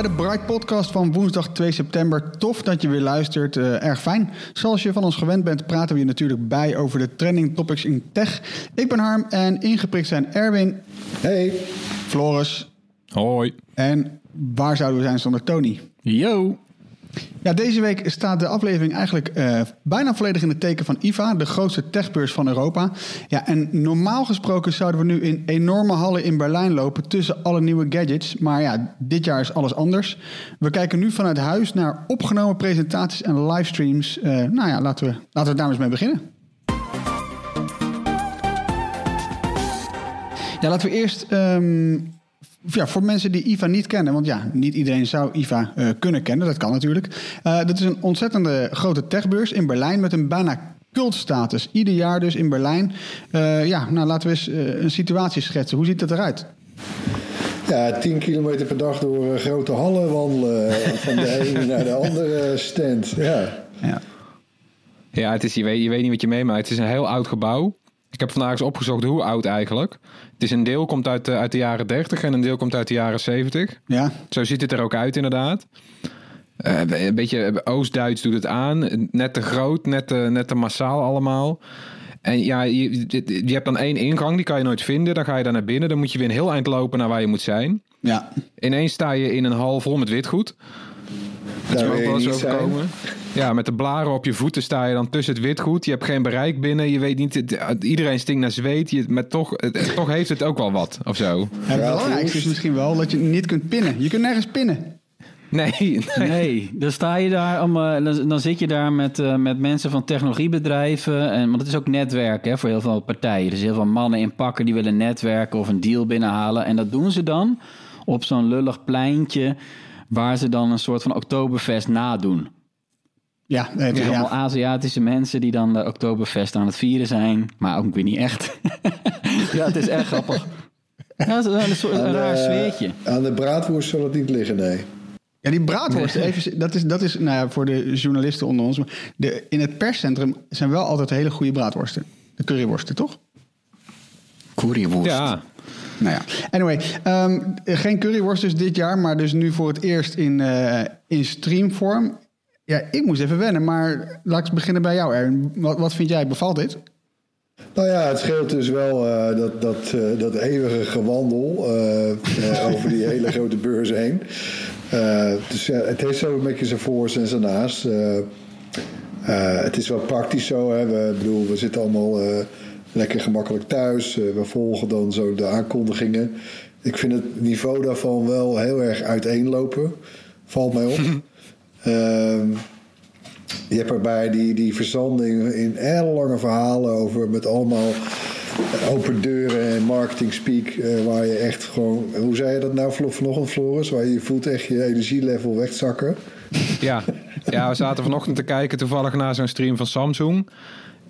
Bij de Bright Podcast van woensdag 2 september. Tof dat je weer luistert. eh, erg fijn. Zoals je van ons gewend bent, praten we je natuurlijk bij over de trending topics in tech. Ik ben Harm en ingeprikt zijn Erwin. Hey. Floris. Hoi. En waar zouden we zijn zonder Tony? Yo. Ja, deze week staat de aflevering eigenlijk eh, bijna volledig in het teken van IFA, de grootste techbeurs van Europa. Ja, en normaal gesproken zouden we nu in enorme hallen in Berlijn lopen tussen alle nieuwe gadgets. Maar ja, dit jaar is alles anders. We kijken nu vanuit huis naar opgenomen presentaties en livestreams. Eh, nou ja, laten we, laten we daar eens mee beginnen. Ja, laten we eerst. ehm, ja, voor mensen die IVA niet kennen, want ja, niet iedereen zou IVA eh, kunnen kennen, dat kan natuurlijk. Eh dat is een ontzettende grote techbeurs in Berlijn met een bijna cultstatus. Ieder jaar dus in Berlijn. Eh, ja, nou laten we eens een situatie schetsen. Hoe ziet dat eruit? Ja, 10 kilometer per dag door grote hallen wandelen. eh, Van de ene naar de andere stand. Ja. Ja. Ja, het is, je, weet, je weet niet wat je meemaakt. Het is een heel oud gebouw. Ik heb vandaag eens opgezocht hoe oud eigenlijk. Het is een deel komt uit de, uit de jaren 30 en een deel komt uit de jaren 70. Ja, Zo ziet het er ook uit inderdaad. Eh, een beetje Oost-Duits doet het aan. Net te groot, net te, net te massaal allemaal. En ja, je, je hebt dan één ingang, die kan je nooit vinden. Dan ga je daar naar binnen. Dan moet je weer een heel eind lopen naar waar je moet zijn. ja. Ineens sta je in een hal vol met witgoed. Dat is Daar me ook wil wel je eens niet zijn. overkomen. Ja, met de blaren op je voeten sta je dan tussen het witgoed. Je hebt geen bereik binnen. Je weet niet, het- iedereen stinkt naar zweet. Je, maar toch, het- toch heeft het ook wel wat, of zo. Het belangrijkste is misschien wel dat je niet kunt pinnen. Je kunt nergens pinnen. Nee, nee. Nee, dan sta je daar, allemaal, dan, dan zit je daar met, eh, met mensen van technologiebedrijven. En, want het is ook netwerk hè, voor heel veel partijen. Dus heel veel mannen in pakken die willen netwerken of een deal binnenhalen. En dat doen ze dan op zo'n lullig pleintje waar ze dan een soort van Oktoberfest nadoen. Ja, nee, het- Dus ja. allemaal Aziatische mensen die dan de Oktoberfest aan het vieren zijn. Maar ook weer niet echt. ja, het is echt grappig. Ja, het is een, soort, een raar de- sfeertje. Aan de braadworst zal het niet liggen, nee. Ja, die braadworsten, even, dat is, dat is nou ja, voor de journalisten onder ons. maar De, in het perscentrum zijn wel altijd hele goede braadworsten. De curryworsten, toch? Curryworst. Ja, Nou ja, anyway. ehm, geen curryworst dus dit jaar, maar dus nu voor het eerst in, eh, in streamvorm. Ja, ik moest even wennen, maar laat ik eens beginnen bij jou, Erwin. Wat, wat vind jij? Bevalt dit? Nou ja, het scheelt dus wel eh, dat, dat, eh, dat eeuwige gewandel over die hele grote beurs heen. Eh, dus ja, het heeft zo een beetje zijn voor's en zijn naast. Eh, eh, het is wel praktisch zo. Hè. We, bedoel, we zitten allemaal eh, lekker gemakkelijk thuis. Eh, we volgen dan zo de aankondigingen. Ik vind het niveau daarvan wel heel erg uiteenlopen. Valt mij op. Ehm, je hebt erbij die, die verzanding in ellenlange verhalen over met allemaal open deuren en marketing speak. eh, waar je echt gewoon, hoe zei je dat nou vanochtend, Floris? Waar je, je voelt echt je energielevel wegzakken. ja. ja, we zaten vanochtend te kijken toevallig naar zo'n stream van Samsung.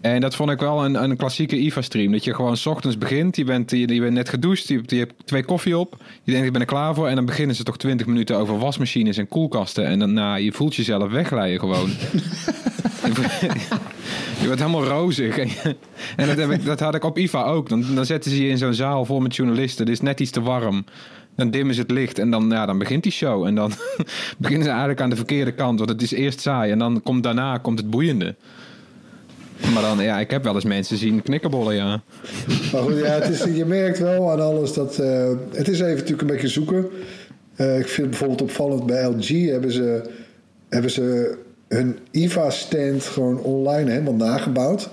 En dat vond ik wel een, een klassieke IFA-stream. Dat je gewoon s ochtends begint. Je bent, je, je bent net gedoucht. Je, hebt- je hebt twee koffie op. Je denkt, ik ben er klaar voor. En dan beginnen ze toch 20 minuten over wasmachines en koelkasten. En dan, nou, je voelt jezelf wegglijden gewoon. je wordt helemaal rozig. En, en dat, heb ik, dat had ik op IFA ook. Dan, dan zetten ze je in zo'n zaal vol met journalisten. Het is net iets te warm. Dan dimmen ze het licht en dan, ja, dan begint die show. En dan beginnen ze eigenlijk aan de verkeerde kant. Want het is eerst saai en dan komt daarna komt het boeiende. Maar dan, ja, ik heb wel eens mensen zien knikkerbollen, ja. Maar goed, ja, het is, je merkt wel aan alles dat... eh, het is even natuurlijk een beetje zoeken. Eh, ik vind het bijvoorbeeld opvallend bij LG hebben ze, hebben ze hun IFA-stand gewoon online helemaal nagebouwd.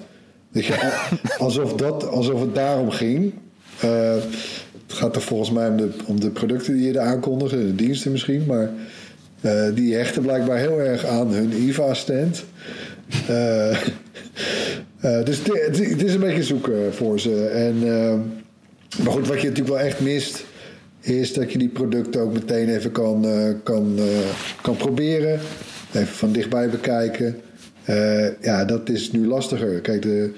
Je, al- alsof, dat, alsof het daarom ging. Eh, het gaat er volgens mij om de, om de producten die je er aankondigen, de diensten misschien, maar die hechten blijkbaar heel erg aan hun IFA-stand. Eh, eh, dus het, is een beetje zoeken voor ze. En, eh, maar goed, wat je natuurlijk wel echt mist, is dat je die producten ook meteen even kan, eh, kan, eh, kan proberen. Even van dichtbij bekijken. Eh, ja, dat is nu lastiger. Kijk, de,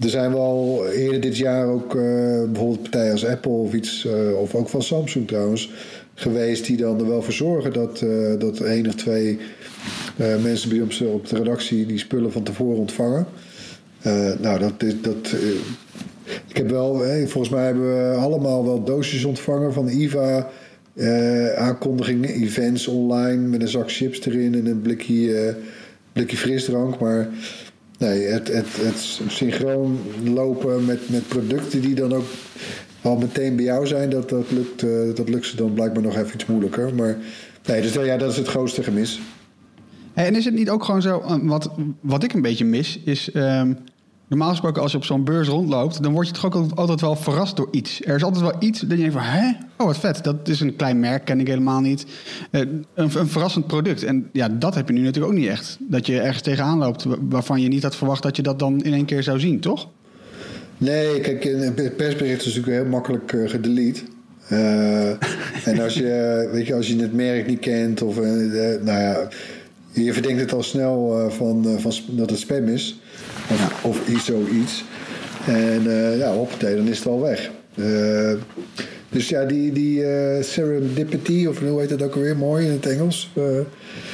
er zijn wel eerder dit jaar ook eh, bijvoorbeeld partijen als Apple of iets, eh, of ook van Samsung trouwens, geweest die dan er wel voor zorgen dat, eh, dat één of twee eh, mensen bij ons op de redactie die spullen van tevoren ontvangen. Eh, nou, dat. Dat, ik heb wel, volgens mij hebben we allemaal wel doosjes ontvangen van IVA. aankondigingen, events online met een zak chips erin en een blikje, blikje frisdrank. Maar nee, het, het, het synchroon lopen met, met producten die dan ook al meteen bij jou zijn, dat, dat, lukt, eh, dat lukt ze dan blijkbaar nog even iets moeilijker. Maar nee, dus ja, dat is het grootste gemis. En is het niet ook gewoon zo, eh, wat, wat ik een beetje mis, is ehm, normaal gesproken als je op zo'n beurs rondloopt, dan word je toch ook altijd- wel verrast door iets. Er is altijd wel iets dat je denkt van, hè? Oh, wat vet. Dat is een klein merk, ken ik helemaal niet. Eh, een, een verrassend product. En ja, dat heb je nu natuurlijk ook niet echt. Dat je ergens tegenaan loopt wa- waarvan je niet had verwacht dat je dat dan in één keer zou zien, toch? Nee, kijk, een persbericht is natuurlijk heel makkelijk eh, gedelete. Eh, en als je, weet je, als je het merk niet kent, of eh, nou ja, je verdenkt het al snel van, van dat het spam is, of, of iets zoiets. En ja, hoppatee, dan is het al weg. Dus ja, die, die serendipity, of hoe heet dat ook alweer mooi in het Engels?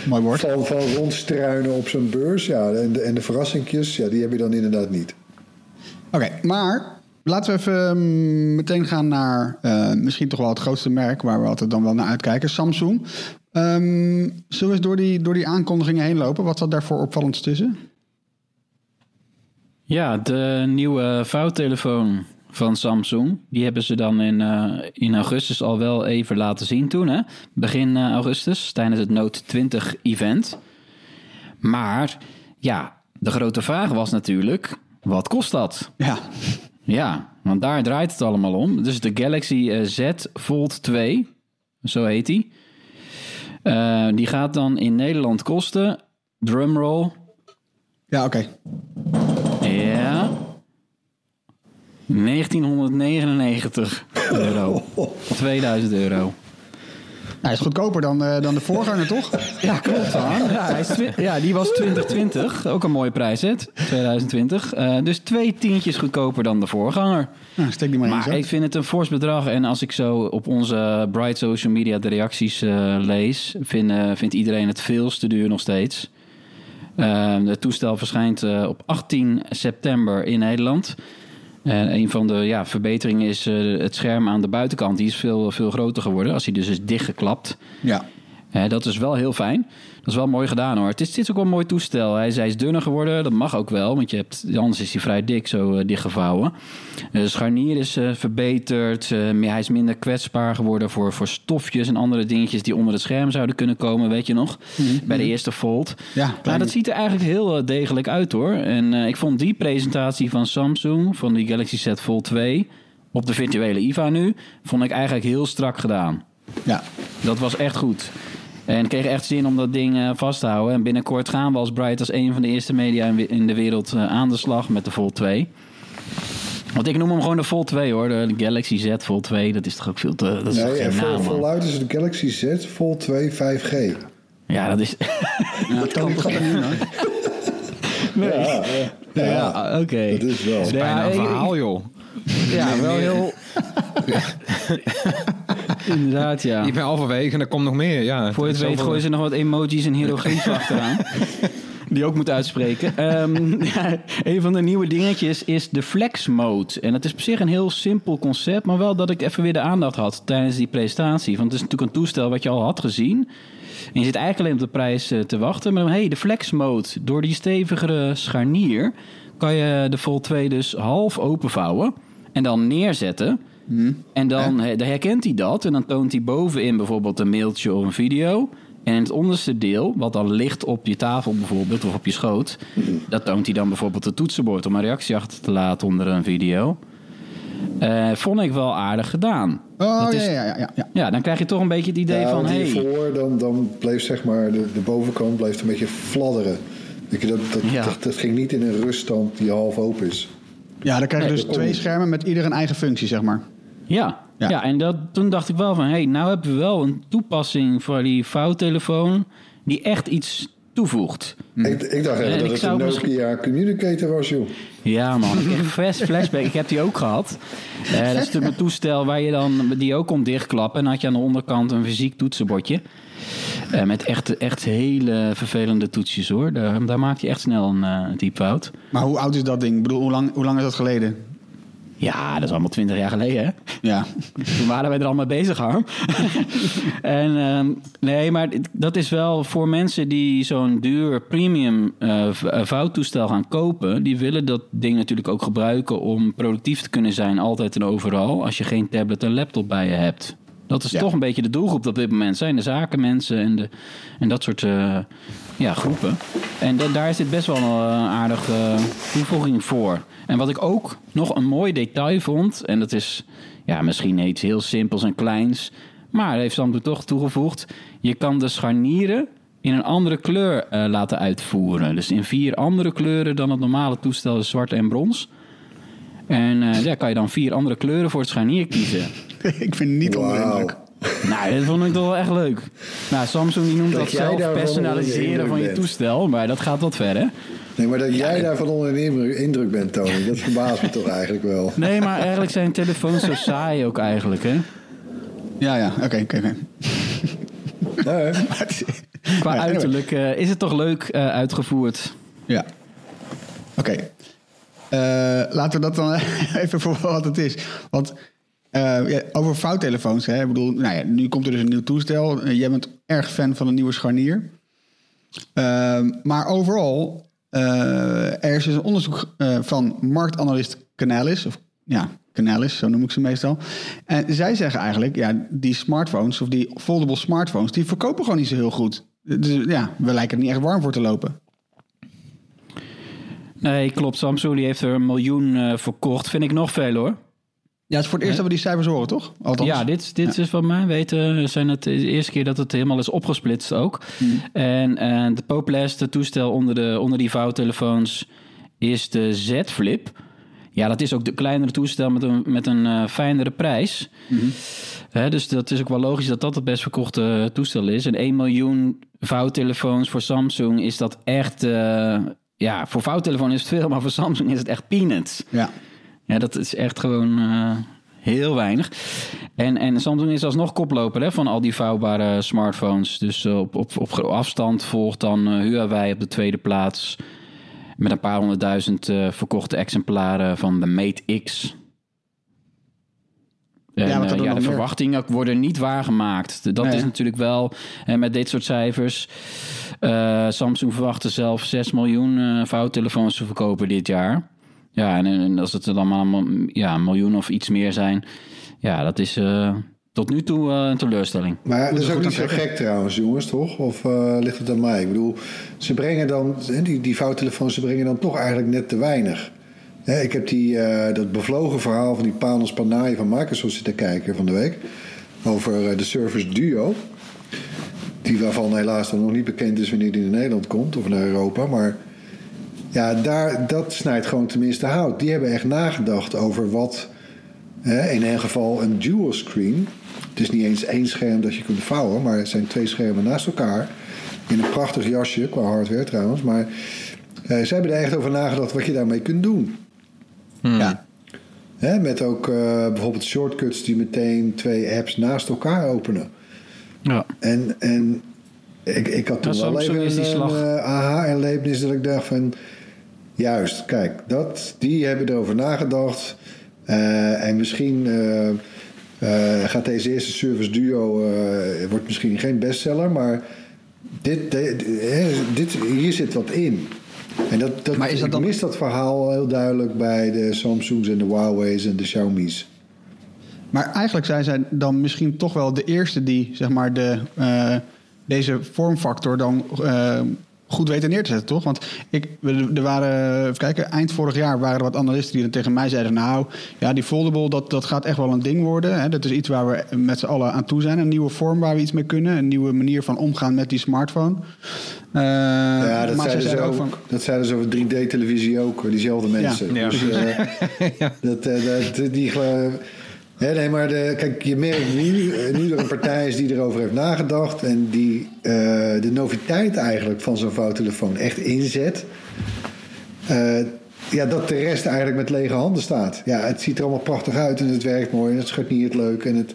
Mooi woord. Van, van rondstruinen op zo'n beurs, ja, en de, en de verrassingjes, ja, die heb je dan inderdaad niet. Oké, maar laten we even mm, meteen gaan naar eh, misschien toch wel het grootste merk waar we altijd dan wel naar uitkijken, Samsung. Ehm, zullen we eens door die, door die aankondigingen heen lopen? Wat zat daarvoor opvallend tussen? Ja, de nieuwe vouwtelefoon van Samsung. Die hebben ze dan in, eh, in augustus al wel even laten zien toen. Hè? Begin eh, augustus tijdens het Note 20 event. Maar ja, de grote vraag was natuurlijk, wat kost dat? Ja, Ja, want daar draait het allemaal om. Dus de Galaxy eh, Z Fold 2, zo heet die. Eh, die gaat dan in Nederland kosten, drumroll, ja oké. ja. 1999 euro. 2000 euro. Hij is goedkoper dan, eh, dan de voorganger, toch? Ja, klopt man. Ja, hij is ja, die was 2020. Ook een mooie prijs, hè? 2020. Eh, dus twee tientjes goedkoper dan de voorganger. Nou, steek die maar in. Maar ik vind het een fors bedrag. En als ik zo op onze Bright Social Media de reacties eh, lees... Vind, vindt iedereen het veel te duur nog steeds. Uh, het toestel verschijnt uh, op 18 september in Nederland. Uh, een van de ja, verbeteringen is uh, het scherm aan de buitenkant. Die is veel, veel groter geworden als hij dus is dichtgeklapt. Ja. Uh, dat is wel heel fijn. Dat is wel mooi gedaan hoor. Het is, is ook wel een mooi toestel. Hij is, hij is dunner geworden. Dat mag ook wel. Want je hebt, anders is hij vrij dik zo uh, dichtgevouwen. De scharnier is uh, verbeterd. hij is minder kwetsbaar geworden voor, voor stofjes en andere dingetjes die onder het scherm zouden kunnen komen. Weet je nog? Mm-hmm. Bij de eerste Fold. Ja, nou, dat ziet er eigenlijk heel degelijk uit hoor. En ik vond die presentatie van Samsung, van die Galaxy Z Fold 2, op de virtuele IVA nu, vond ik eigenlijk heel strak gedaan. Ja. Dat was echt goed. En ik kreeg echt zin om dat ding uh, vast te houden. En binnenkort gaan we als Bright als een van de eerste media in de wereld uh, aan de slag met de Fold 2. Want ik noem hem gewoon de Fold 2 hoor. De Galaxy Z Fold 2. Dat is toch ook veel te... Dat is nee, toch geen vol, naam, voluit is de Galaxy Z Fold 2 5G. Ja, dat is... ja, dat kan niet doen, hoor. Nee. Ja, ja, ja oké. Okay. Dat is wel. Dat is bijna een verhaal, joh. Ja, wel heel... Inderdaad, ja. Ik ben halverwege en er komt nog meer, ja. Voor je het weet gooien ze nog wat emojis en hieroglyphen achteraan. die ook moet uitspreken. Ehm, ja, een van de nieuwe dingetjes is de flex mode. En het is op zich een heel simpel concept, maar wel dat ik even weer de aandacht had tijdens die presentatie. Want het is natuurlijk een toestel wat je al had gezien. En je zit eigenlijk alleen op de prijs eh, te wachten. Maar hey, de flex mode, door die stevigere scharnier kan je de Fold 2 dus half openvouwen en dan neerzetten. En dan, he- dan herkent hij dat en dan toont hij bovenin bijvoorbeeld een mailtje of een video. En in het onderste deel, wat dan ligt op je tafel bijvoorbeeld of op je schoot, dat toont hij dan bijvoorbeeld het toetsenbord om een reactie achter te laten onder een video. Eh, vond ik wel aardig gedaan. Oh, Dat ja, is- ja, ja, ja, ja. Ja, dan krijg je toch een beetje het idee Ja, van, hey, hiervoor, dan, dan bleef zeg maar de, de bovenkant bleef een beetje fladderen. Dat, dat, Ja. dat, dat ging niet in een ruststand die half open is. Ja, dan krijg je Nee, dus twee schermen met ieder een eigen functie, zeg maar. Ja, Ja. ja. en dat, toen dacht ik wel van... hé, hey, nou hebben we wel een toepassing voor die vouwtelefoon... die echt iets toevoegt. Ik, ik dacht En even dat ik het zou een misschien- Nokia communicator was, joh. Ja man, ik heb flash, flashback. Ik heb die ook gehad. Eh, dat is natuurlijk een toestel waar je dan die ook kon dichtklappen. En dan had je aan de onderkant een fysiek toetsenbordje. Eh, met echt, echt hele vervelende toetsjes hoor. Daar, daar maak je echt snel een uh, typfout. Maar hoe oud is dat ding? Ik bedoel, hoe lang, hoe lang is dat geleden? Ja, dat is allemaal twintig jaar geleden hè. Ja. Toen waren wij er al mee bezig, Harm. en ehm, nee, maar dat is wel voor mensen die zo'n duur premium eh, eh, vouwtoestel gaan kopen. Die willen dat ding natuurlijk ook gebruiken om productief te kunnen zijn, altijd en overal. Als je geen tablet en laptop bij je hebt. Dat is Ja. toch een beetje de doelgroep op dit moment. Zijn de zakenmensen en, de, en dat soort eh, ja, groepen. En da- daar is dit best wel een aardige toevoeging voor. En wat ik ook nog een mooi detail vond... en dat is ja, misschien iets heel simpels en kleins... maar heeft Samsung toch toegevoegd... je kan de scharnieren in een andere kleur eh, laten uitvoeren. Dus in vier andere kleuren dan het normale toestel is zwart en brons... En eh ja, kan je dan vier andere kleuren voor het scharnier kiezen. ik vind het niet onder Wauw. indruk. Nou, dat vond ik toch wel echt leuk. Nou, Samsung die noemt Dat dat, zelf onder personaliseren van je bent. toestel. Maar dat gaat wat ver, hè? Nee, maar dat jij daarvan onder de indruk, bent, Tony, dat verbaast me toch eigenlijk wel. Nee, maar eigenlijk zijn telefoons zo saai ook eigenlijk, hè? Ja, ja, oké, oké, is- Qua uiterlijk eh, is het toch leuk eh, uitgevoerd. Ja. Oké. Eh, laten we dat dan even voor wat het is. Want eh, over vouwtelefoons, hè, ik bedoel, nou ja, nu komt er dus een nieuw toestel. Eh, jij bent erg fan van een nieuwe scharnier. Ehm, maar overal, eh, er is dus een onderzoek van marktanalist Canalis, of ja, Canalis, zo noem ik ze meestal. En zij zeggen eigenlijk, ja, die smartphones of die foldable smartphones, die verkopen gewoon niet zo heel goed. Dus ja, we lijken er niet echt warm voor te lopen. Nee, klopt. Samsung die heeft er een miljoen verkocht. Vind ik nog veel, hoor. Ja, het is voor het eerst dat we die cijfers horen, toch? Althans. Ja, dit, dit is wat mij weten zijn het de eerste keer dat het helemaal is opgesplitst ook. En, en de populairste toestel onder, de, onder die vouwtelefoons is de Z Flip. Ja, dat is ook de kleinere toestel met een, met een eh, fijnere prijs. Hè, dus dat is ook wel logisch dat dat het best verkochte toestel is. En 1 miljoen vouwtelefoons voor Samsung is dat echt... eh, ja, voor vouwtelefoon is het veel, maar voor Samsung is het echt peanuts. Ja. Ja, dat is echt gewoon eh, heel weinig. En, en Samsung is alsnog koploper hè, van al die vouwbare smartphones. Dus eh, op, op, op afstand volgt dan eh, Huawei op de tweede plaats. Met een paar honderdduizend verkochte exemplaren van de Mate X. En, Ja, nog de meer? verwachtingen worden niet waargemaakt. Dat Nee, is natuurlijk wel en met dit soort cijfers. Samsung verwachtte zelf 6 miljoen eh vouwtelefoons te verkopen dit jaar. Ja, en, en als het er dan maar een, ja, een miljoen of iets meer zijn, ja, dat is eh, tot nu toe eh, een teleurstelling. Maar dat is ook niet zo gek trouwens, jongens, toch? Of eh, ligt het aan mij? Ik bedoel, ze brengen dan, hè, die, die vouwtelefoons, ze brengen dan toch eigenlijk net te weinig. Hè, ik heb die, eh, dat bevlogen verhaal van die Panos Panay van Microsoft zitten kijken van de week. Over eh, de Surface Duo. Die waarvan helaas dan nog niet bekend is wanneer die naar Nederland komt of naar Europa. Maar ja, daar, dat snijdt gewoon tenminste hout. Die hebben echt nagedacht over wat Hè, in een geval een dual screen. Het is niet eens één scherm dat je kunt vouwen, maar het zijn twee schermen naast elkaar. In een prachtig jasje, qua hardware trouwens. Maar eh, ze hebben er echt over nagedacht wat je daarmee kunt doen. Ja. Hè, met ook eh, bijvoorbeeld shortcuts die meteen twee apps naast elkaar openen. Ja. En, en ik, ik had toen wel even een, slag. eh, aha-erlevenis dat ik dacht van... Juist, kijk, dat, die hebben erover nagedacht. Eh, en misschien eh, eh, gaat deze eerste Service Duo... wordt misschien geen bestseller, maar dit, dit, dit, hier zit wat in. En dat, dat, Maar is dat ik mis dat verhaal heel duidelijk bij de Samsungs en de Huawei's en de Xiaomi's. Maar eigenlijk zijn zij dan misschien toch wel de eerste die zeg maar, de, deze vormfactor dan goed weten neer te zetten, toch? Want ik, er waren, even kijken, eind vorig jaar waren er wat analisten die dan tegen mij zeiden: Nou, ja, die foldable, dat, dat gaat echt wel een ding worden. Hè? Dat is iets waar we met z'n allen aan toe zijn. Een nieuwe vorm waar we iets mee kunnen. Een nieuwe manier van omgaan met die smartphone. Eh, Ja, dat zeiden, ze zeiden over, van. dat zeiden ze over 3D-televisie ook, diezelfde mensen. Ja. Dus, eh, dat, eh, dat, die, nee, maar de, kijk, je merkt nu, eh, nu er een partij is die erover heeft nagedacht... en die eh, de noviteit eigenlijk van zo'n vouwtelefoon echt inzet... eh, ja, dat de rest eigenlijk met lege handen staat. Ja, het ziet er allemaal prachtig uit en het werkt mooi... en het scharniert leuk en het...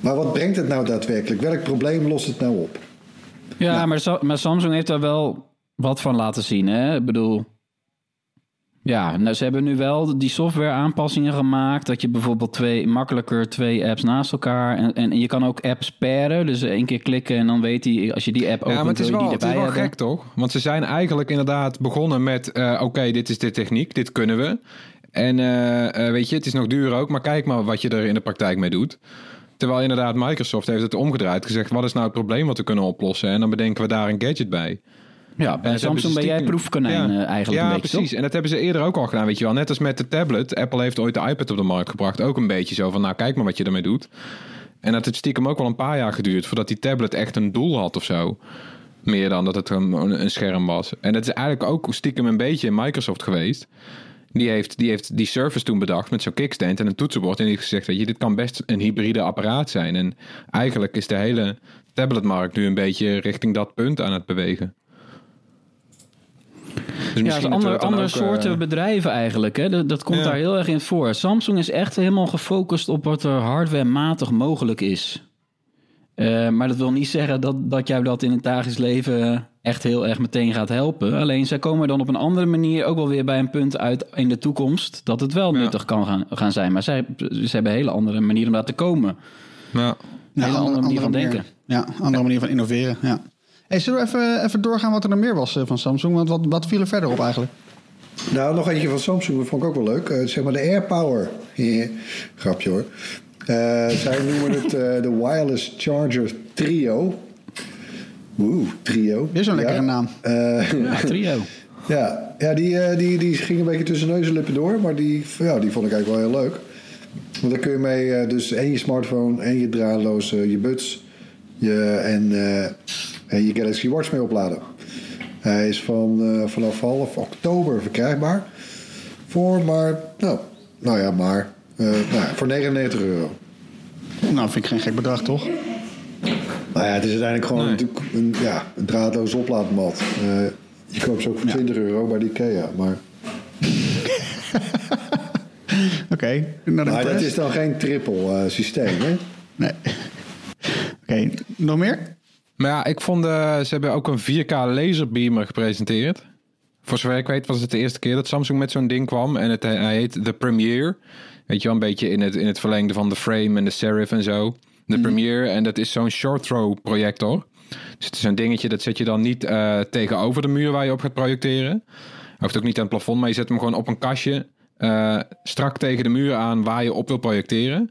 Maar wat brengt het nou daadwerkelijk? Welk probleem lost het nou op? Ja, maar, maar Samsung heeft daar wel wat van laten zien. Hè? Ik bedoel, ja, nou, ze hebben nu wel die software aanpassingen gemaakt. Dat je bijvoorbeeld twee, makkelijker twee apps naast elkaar. En, en je kan ook apps pairen. Dus één keer klikken en dan weet hij, als je die app opent, Ja, maar het is wel, die het is wel hebben. gek toch? Want ze zijn eigenlijk inderdaad begonnen met... eh, oké, dit is de techniek, dit kunnen we. En eh, eh, weet je, het is nog duur ook, maar kijk maar wat je er in de praktijk mee doet. Terwijl inderdaad Microsoft heeft het omgedraaid. Gezegd, wat is nou het probleem wat we kunnen oplossen? En dan bedenken we daar een gadget bij. Ja, bij Samsung ben jij stiekem- proefkonijn Ja. eh, eigenlijk ja, een beetje, precies. toch? En dat hebben ze eerder ook al gedaan, weet je wel. Net als met de tablet. Apple heeft ooit de iPad op de markt gebracht. Ook een beetje zo van, nou kijk maar wat je ermee doet. En dat heeft stiekem ook wel een paar jaar geduurd... voordat die tablet echt een doel had of zo. Meer dan dat het een, een scherm was. En dat is eigenlijk ook stiekem een beetje in Microsoft geweest. Die heeft, die heeft die Surface toen bedacht met zo'n kickstand en een toetsenbord. En die heeft gezegd, weet je, dit kan best een hybride apparaat zijn. En eigenlijk is de hele tabletmarkt nu een beetje richting dat punt aan het bewegen. Dus Ja, andere, andere ook, soorten bedrijven eigenlijk. Hè? Dat, dat komt Ja. daar heel erg in voor. Samsung is echt helemaal gefocust op wat er hardwarematig mogelijk is. Eh, maar dat wil niet zeggen dat, dat jou dat in het dagelijks leven echt heel erg meteen gaat helpen. Alleen zij komen dan op een andere manier ook wel weer bij een punt uit in de toekomst dat het wel Ja. nuttig kan gaan, gaan zijn. Maar zij, ze hebben een hele andere manier om daar te komen. ja. Een hele andere manier van denken. Ja, andere manier van innoveren. Ja. Hey, zullen we even, even doorgaan wat er nog meer was eh, van Samsung? Want wat, wat viel er verder op eigenlijk? Nou, nog eentje van Samsung, dat vond ik ook wel leuk. Eh, zeg maar de AirPower. Grapje hoor. Eh, zij noemen het eh, de Wireless Charger Trio. Oeh, trio. Weer zo'n lekkere Ja. naam. Eh, Ja, trio. ja, ja die, eh, die, die ging een beetje tussen neus en lippen door. Maar die, ja, die vond ik eigenlijk wel heel leuk. Want daar kun je mee eh, dus en je smartphone en je draadloze, je buds je, en, eh, en je Galaxy Watch mee opladen. Hij is van, eh, vanaf half oktober verkrijgbaar. Voor maar, nou, nou ja, maar eh, nou ja, voor 99 euro. Nou, vind ik geen gek bedrag, toch? Nou ja, het is uiteindelijk gewoon Nee. natuurlijk een, ja, een draadloos oplaadmat. Eh, je koopt ze ook voor 20 euro bij de Ikea. Maar, Oké. nou, maar dat is dan geen triple systeem, hè? Nee. Oké, nog meer? Maar ja, ik vond, eh, ze hebben ook een 4K laserbeamer gepresenteerd. Voor zover ik weet was het de eerste keer dat Samsung met zo'n ding kwam. En het, hij heet de Premiere. Weet je wel, een beetje in het, in het verlengde van de Frame en de Serif en zo. De Premiere. En dat is zo'n short throw projector. Dus het is een dingetje, dat zet je dan niet eh, tegenover de muur waar je op gaat projecteren. Hoeft ook niet aan het plafond, maar je zet hem gewoon op een kastje. eh, strak tegen de muur aan waar je op wil projecteren.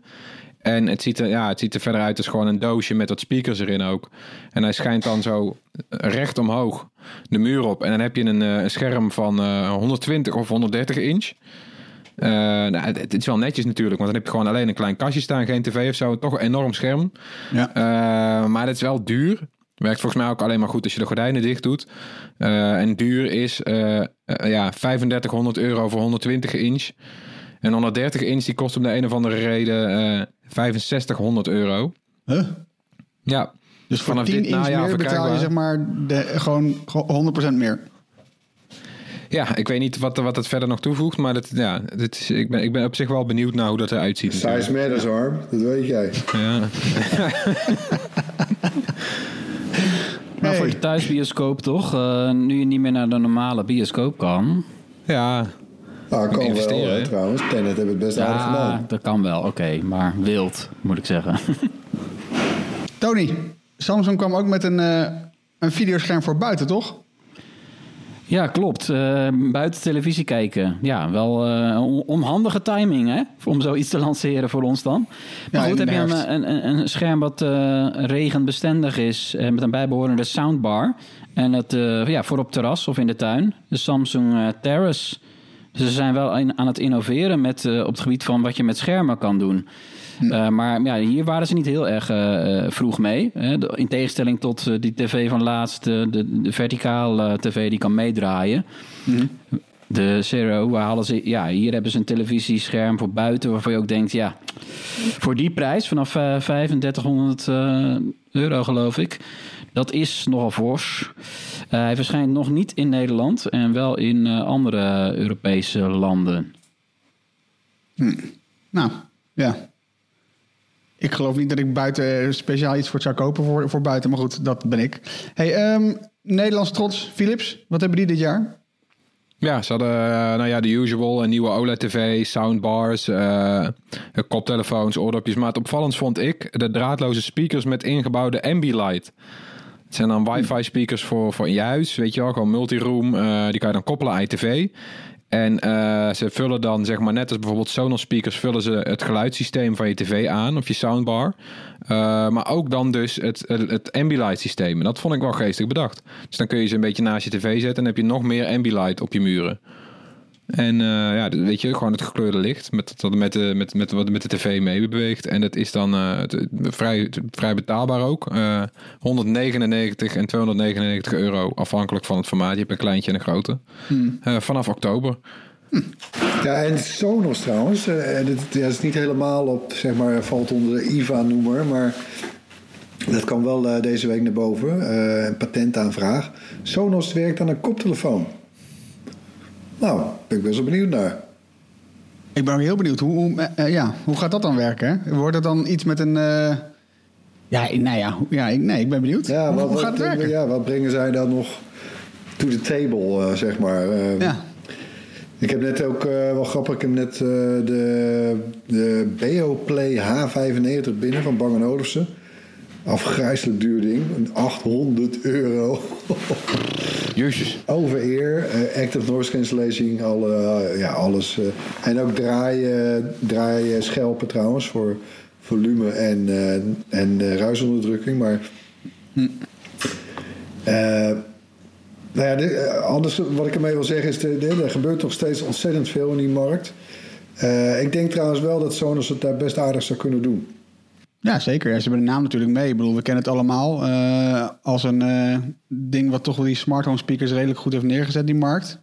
En het ziet, er, ja, het ziet er verder uit als gewoon een doosje met wat speakers erin ook. En hij schijnt dan zo recht omhoog de muur op. En dan heb je een, eh, een scherm van eh, 120 of 130 inch. Eh, nou, het, het is wel netjes natuurlijk, want dan heb je gewoon alleen een klein kastje staan, geen tv of zo. Toch een enorm scherm. Ja. Eh, maar het is wel duur. Werkt volgens mij ook alleen maar goed als je de gordijnen dicht doet. Eh, en duur is eh, eh, ja, 3500 euro voor 120 inch. En 130 inch die kost om de een of andere reden eh 6500 euro. Huh? Ja, Dus voor Vanaf 10 dit inch meer betaal je zeg maar de, gewoon gewoon 100% meer. ja ik weet niet wat, wat het verder nog toevoegt. Maar dat, ja, dit is, ik, ben, ik ben op zich wel benieuwd naar hoe dat eruit ziet. Size matters, arm. Dat weet jij. Ja. voor de thuisbioscoop toch? Eh, nu je niet meer naar de normale bioscoop kan. Ja, Nou, kan wel investeren, hè? trouwens. Tenet hebben het best aardig Ja, gedaan. dat kan wel. Oké, maar wild, moet ik zeggen. Tony, Samsung kwam ook met een, eh, een videoscherm voor buiten, toch? Ja, klopt. Eh, buiten televisie kijken. Ja, wel eh, on- onhandige timing, hè? Om zoiets te lanceren voor ons dan. Maar Ja, goed, heb je een, een, een scherm wat eh, regenbestendig is... eh, met een bijbehorende soundbar. En het eh, ja, voor op terras of in de tuin. De Samsung eh, Terrace. Dus ze zijn wel in- aan het innoveren met, eh, op het gebied van wat je met schermen kan doen. Eh, maar ja, hier waren ze niet heel erg eh, vroeg mee. Hè. In tegenstelling tot die tv van laatst, de, de verticaal tv die kan meedraaien. De Zero, waar halen ze, ja, hier hebben ze een televisiescherm voor buiten waarvan je ook denkt, ja, voor die prijs vanaf eh, 3500 eh, euro geloof ik, dat is nogal fors. Eh, hij verschijnt nog niet in Nederland en wel in eh, andere Europese landen. Nou, ja. Ik geloof niet dat ik buiten speciaal iets voor het zou kopen voor, voor buiten. Maar goed, dat ben ik. Hey, ehm, Nederlands trots, Philips. Wat hebben die dit jaar? Ja, ze hadden eh, nou ja, de usual, een nieuwe OLED-tv, soundbars, eh, koptelefoons, oordopjes. Maar het opvallendst vond ik de draadloze speakers met ingebouwde Ambilight. Het zijn dan wifi speakers voor, voor je huis, weet je wel, gewoon multiroom. eh die kan je dan koppelen aan je tv. En eh, ze vullen dan, zeg maar, net als bijvoorbeeld Sonos speakers, vullen ze het geluidssysteem van je tv aan, of je soundbar. Eh, maar ook dan dus het, het, het Ambilight systeem. En dat vond ik wel geestig bedacht. Dus dan kun je ze een beetje naast je tv zetten en heb je nog meer Ambilight op je muren. En eh, ja, weet je, gewoon het gekleurde licht met, dat met, de, met, met wat met de tv mee beweegt. En dat is dan eh, vrij, vrij betaalbaar ook. Eh 199 en 299 euro afhankelijk van het formaat. Je hebt een kleintje en een grote. Eh, vanaf oktober. Ja, en Sonos trouwens. eh, en het, ja, het is niet helemaal op, zeg maar, valt onder de IVA-noemer, maar dat kwam wel eh, deze week naar boven. eh, een patentaanvraag. Sonos werkt aan een koptelefoon. Nou, ben ik best wel benieuwd naar. Ik ben ook heel benieuwd. Hoe, hoe, eh, eh, ja, hoe gaat dat dan werken? Hè? Wordt het dan iets met een... eh, Ja, nou ja, ja ik, nee, ik ben benieuwd. Ja, hoe, wat, hoe wat gaat het werken? Ja, wat brengen zij dan nog to the table, zeg maar? Eh, Ja. Ik heb net ook, wel grappig, ik heb net de, de Beoplay H95 binnen van Bang Olufsen. Afgrijselijk duur ding, een 800 euro. Jezus. Over ear, eh, active noise cancellation, alle, eh, ja, alles. eh. en ook draaien, draaien schelpen trouwens voor volume en, en ruisonderdrukking. Maar eh, nou ja, de- anders wat ik ermee wil zeggen is, de, de- er gebeurt nog steeds ontzettend veel in die markt. Ik denk trouwens wel dat Sonos het daar best aardig zou kunnen doen. Ja, zeker. Ja, ze hebben de naam natuurlijk mee. Ik bedoel, we kennen het allemaal eh, als een eh, ding wat toch wel die smart home speakers redelijk goed heeft neergezet, die markt.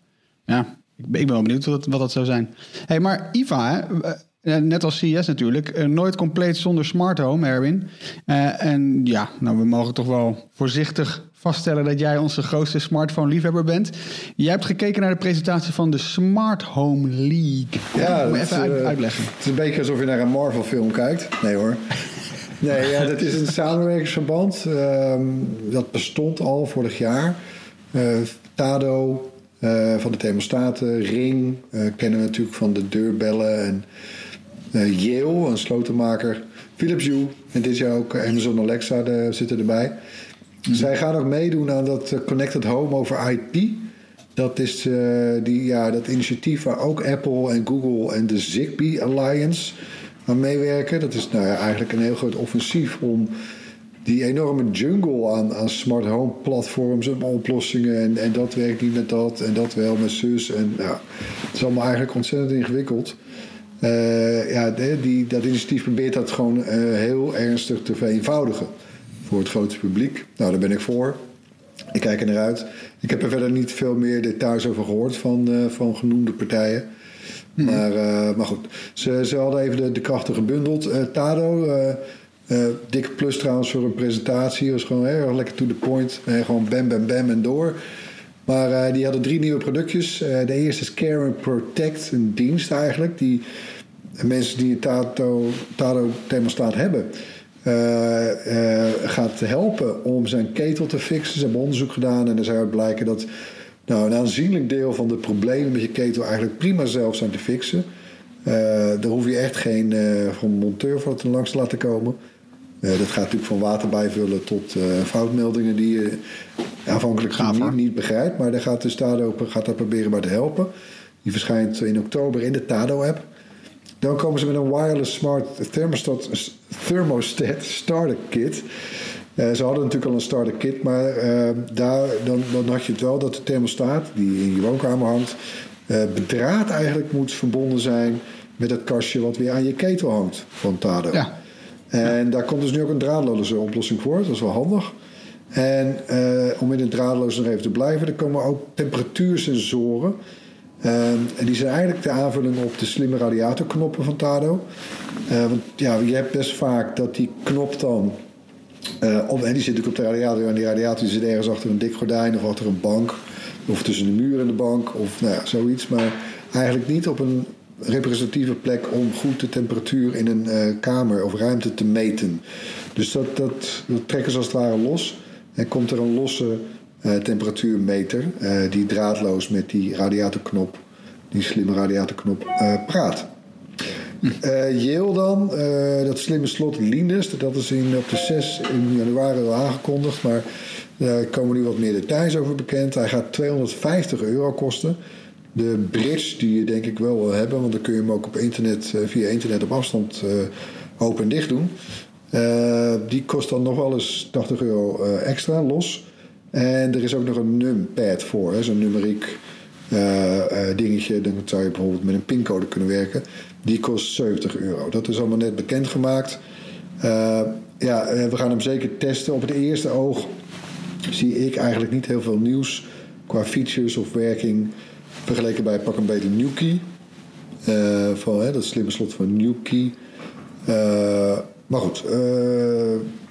Ja, ik ben, ik ben wel benieuwd wat, wat dat zou zijn. hey, maar IVA, hè, eh, net als CS natuurlijk, nooit compleet zonder smart home, Erwin. En ja, nou, we mogen toch wel voorzichtig vaststellen dat jij onze grootste smartphone-liefhebber bent. Jij hebt gekeken naar de presentatie van de Smart Home League. Ja, Moet is, even uit- uitleggen. Het is een beetje alsof je naar een Marvel-film kijkt. Nee hoor. Nee, ja, dat is een samenwerkingsverband. Ehm, dat bestond al vorig jaar. Eh, Tado eh, van de thermostaten, Ring eh, kennen we natuurlijk van de deurbellen. En Yale, een slotenmaker. Philips Hue en dit jaar ook Amazon Alexa de, zitten erbij. Zij gaan ook meedoen aan dat Connected Home over IP. Dat is die, ja, dat initiatief waar ook Apple en Google en de Zigbee Alliance aan meewerken. Dat is nou eigenlijk een heel groot offensief om die enorme jungle aan, aan smart home platforms en oplossingen. En, en dat werkt niet met dat en dat wel met zus. En ja, het is allemaal eigenlijk ontzettend ingewikkeld. Eh, ja, die, dat initiatief probeert dat gewoon eh, heel ernstig te vereenvoudigen voor het grote publiek. Nou, daar ben ik voor. Ik kijk er naar uit. Ik heb er verder niet veel meer details over gehoord van, eh, van genoemde partijen. Maar, eh, maar goed, ze, ze hadden even de, krachten gebundeld. Eh, Tado, eh, dikke plus trouwens voor een presentatie. was gewoon heel erg lekker to the point. Gewoon bam, bam, bam en door. Maar die hadden drie nieuwe productjes. De eerste is Care and Protect, een dienst eigenlijk. Die mensen die een Tado, Tado thermostaat hebben... gaat helpen om zijn ketel te fixen. Ze hebben onderzoek gedaan en er zou uit blijken dat nou, een aanzienlijk deel van de problemen met je ketel eigenlijk prima zelf zijn te fixen. Eh, daar hoef je echt geen van monteur voor te langs te laten komen. dat gaat natuurlijk van water bijvullen tot foutmeldingen die je aanvankelijk niet, niet, begrijpt. Maar daar gaat de Stado gaat daar proberen bij te helpen. Die verschijnt in oktober in de Tado-app. Dan komen ze met een wireless smart thermostat, thermostat starter kit. Uh, ze hadden natuurlijk al een starter kit, maar uh, daar, dan, dan had je het wel dat de thermostaat die in je woonkamer hangt, uh, bedraad eigenlijk moet verbonden zijn met het kastje wat weer aan je ketel hangt van Tado. Ja. En daar komt dus nu ook een draadloze oplossing voor. Dat is wel handig. En om in het draadloos nog even te blijven, er komen ook temperatuursensoren. En die zijn eigenlijk de aanvulling op de slimme radiatorknoppen van Tado. Uh, want ja, je hebt best vaak dat die knop dan. Uh, en die zit natuurlijk op de radiator. En die radiator zit ergens achter een dik gordijn of achter een bank. Of tussen de muur en de bank. Of nou ja, zoiets. Maar eigenlijk niet op een representatieve plek om goed de temperatuur in een uh, kamer of ruimte te meten. Dus dat, dat, dat trekken ze als het ware los. En komt er een losse uh, temperatuurmeter die draadloos met die radiatorknop, die slimme radiatorknop, uh, dan, dat slimme slot Linus, dat is in, op de 6 in januari al aangekondigd, maar daar komen nu wat meer details over bekend. Hij gaat 250 euro kosten. De bridge die je denk ik wel wil hebben, want dan kun je hem ook op internet, via internet op afstand open en dicht doen. die kost dan nog wel eens 80 euro extra los. En er is ook nog een numpad voor, zo'n numeriek dingetje. Dan zou je bijvoorbeeld met een pincode kunnen werken. Die kost 70 euro. Dat is allemaal net bekendgemaakt. Uh, ja, we gaan hem zeker testen. Op het eerste oog zie ik eigenlijk niet heel veel nieuws qua features of werking vergeleken bij pak een beetje NewKey. Van hè, dat slimme slot van NewKey. Uh, maar goed,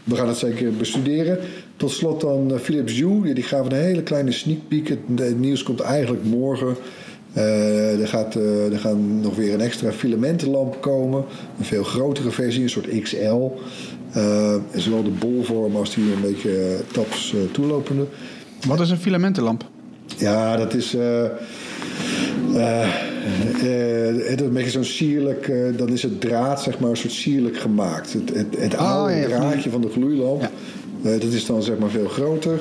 we gaan het zeker bestuderen. Tot slot dan eh, Philips Hue. Die gaven een hele kleine sneak peek. Het, nieuws komt eigenlijk morgen. Uh, er, gaat, uh, er gaan nog weer een extra filamentenlamp komen. Een veel grotere versie, een soort XL. Uh, zowel de bolvorm als die een beetje taps toelopende. Wat is een filamentenlamp? Ja, dat is... het is een beetje zo'n sierlijk... dan is het draad zeg maar een soort sierlijk gemaakt. Het, het, het oh, oude draadje van de gloeilamp... Ja dat is dan zeg maar veel groter.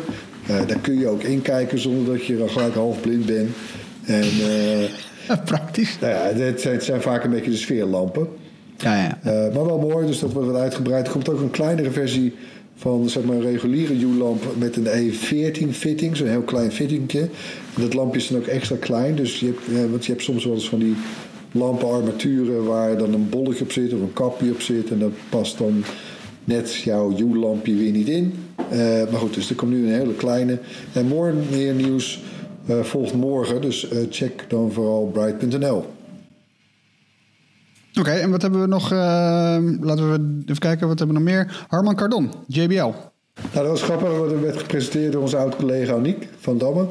Uh, daar kun je ook inkijken zonder dat je gelijk half blind bent. En, uh, Praktisch. Nou ja, het zijn, het zijn, vaak een beetje de sfeerlampen. Ja, ja. maar wel mooi, dus dat wordt wat uitgebreid. Er komt ook een kleinere versie van zeg maar, een reguliere U-lamp met een E14 fitting, zo'n heel klein fittingje. En dat lampje is dan ook extra klein, dus je hebt, want je hebt soms wel eens van die lampenarmaturen waar dan een bolletje op zit of een kapje op zit en dat past dan net jouw U-lampje weer niet in. Uh, maar goed, dus er komt nu een hele kleine. En morgen meer nieuws uh, volgt morgen. Dus uh, check dan vooral bright.nl. Oké, en wat hebben we nog? laten we even kijken, wat hebben we nog meer? Harman Kardon, JBL. Nou, dat was grappig. Dat werd gepresenteerd door onze oud-collega Aniek van Damme.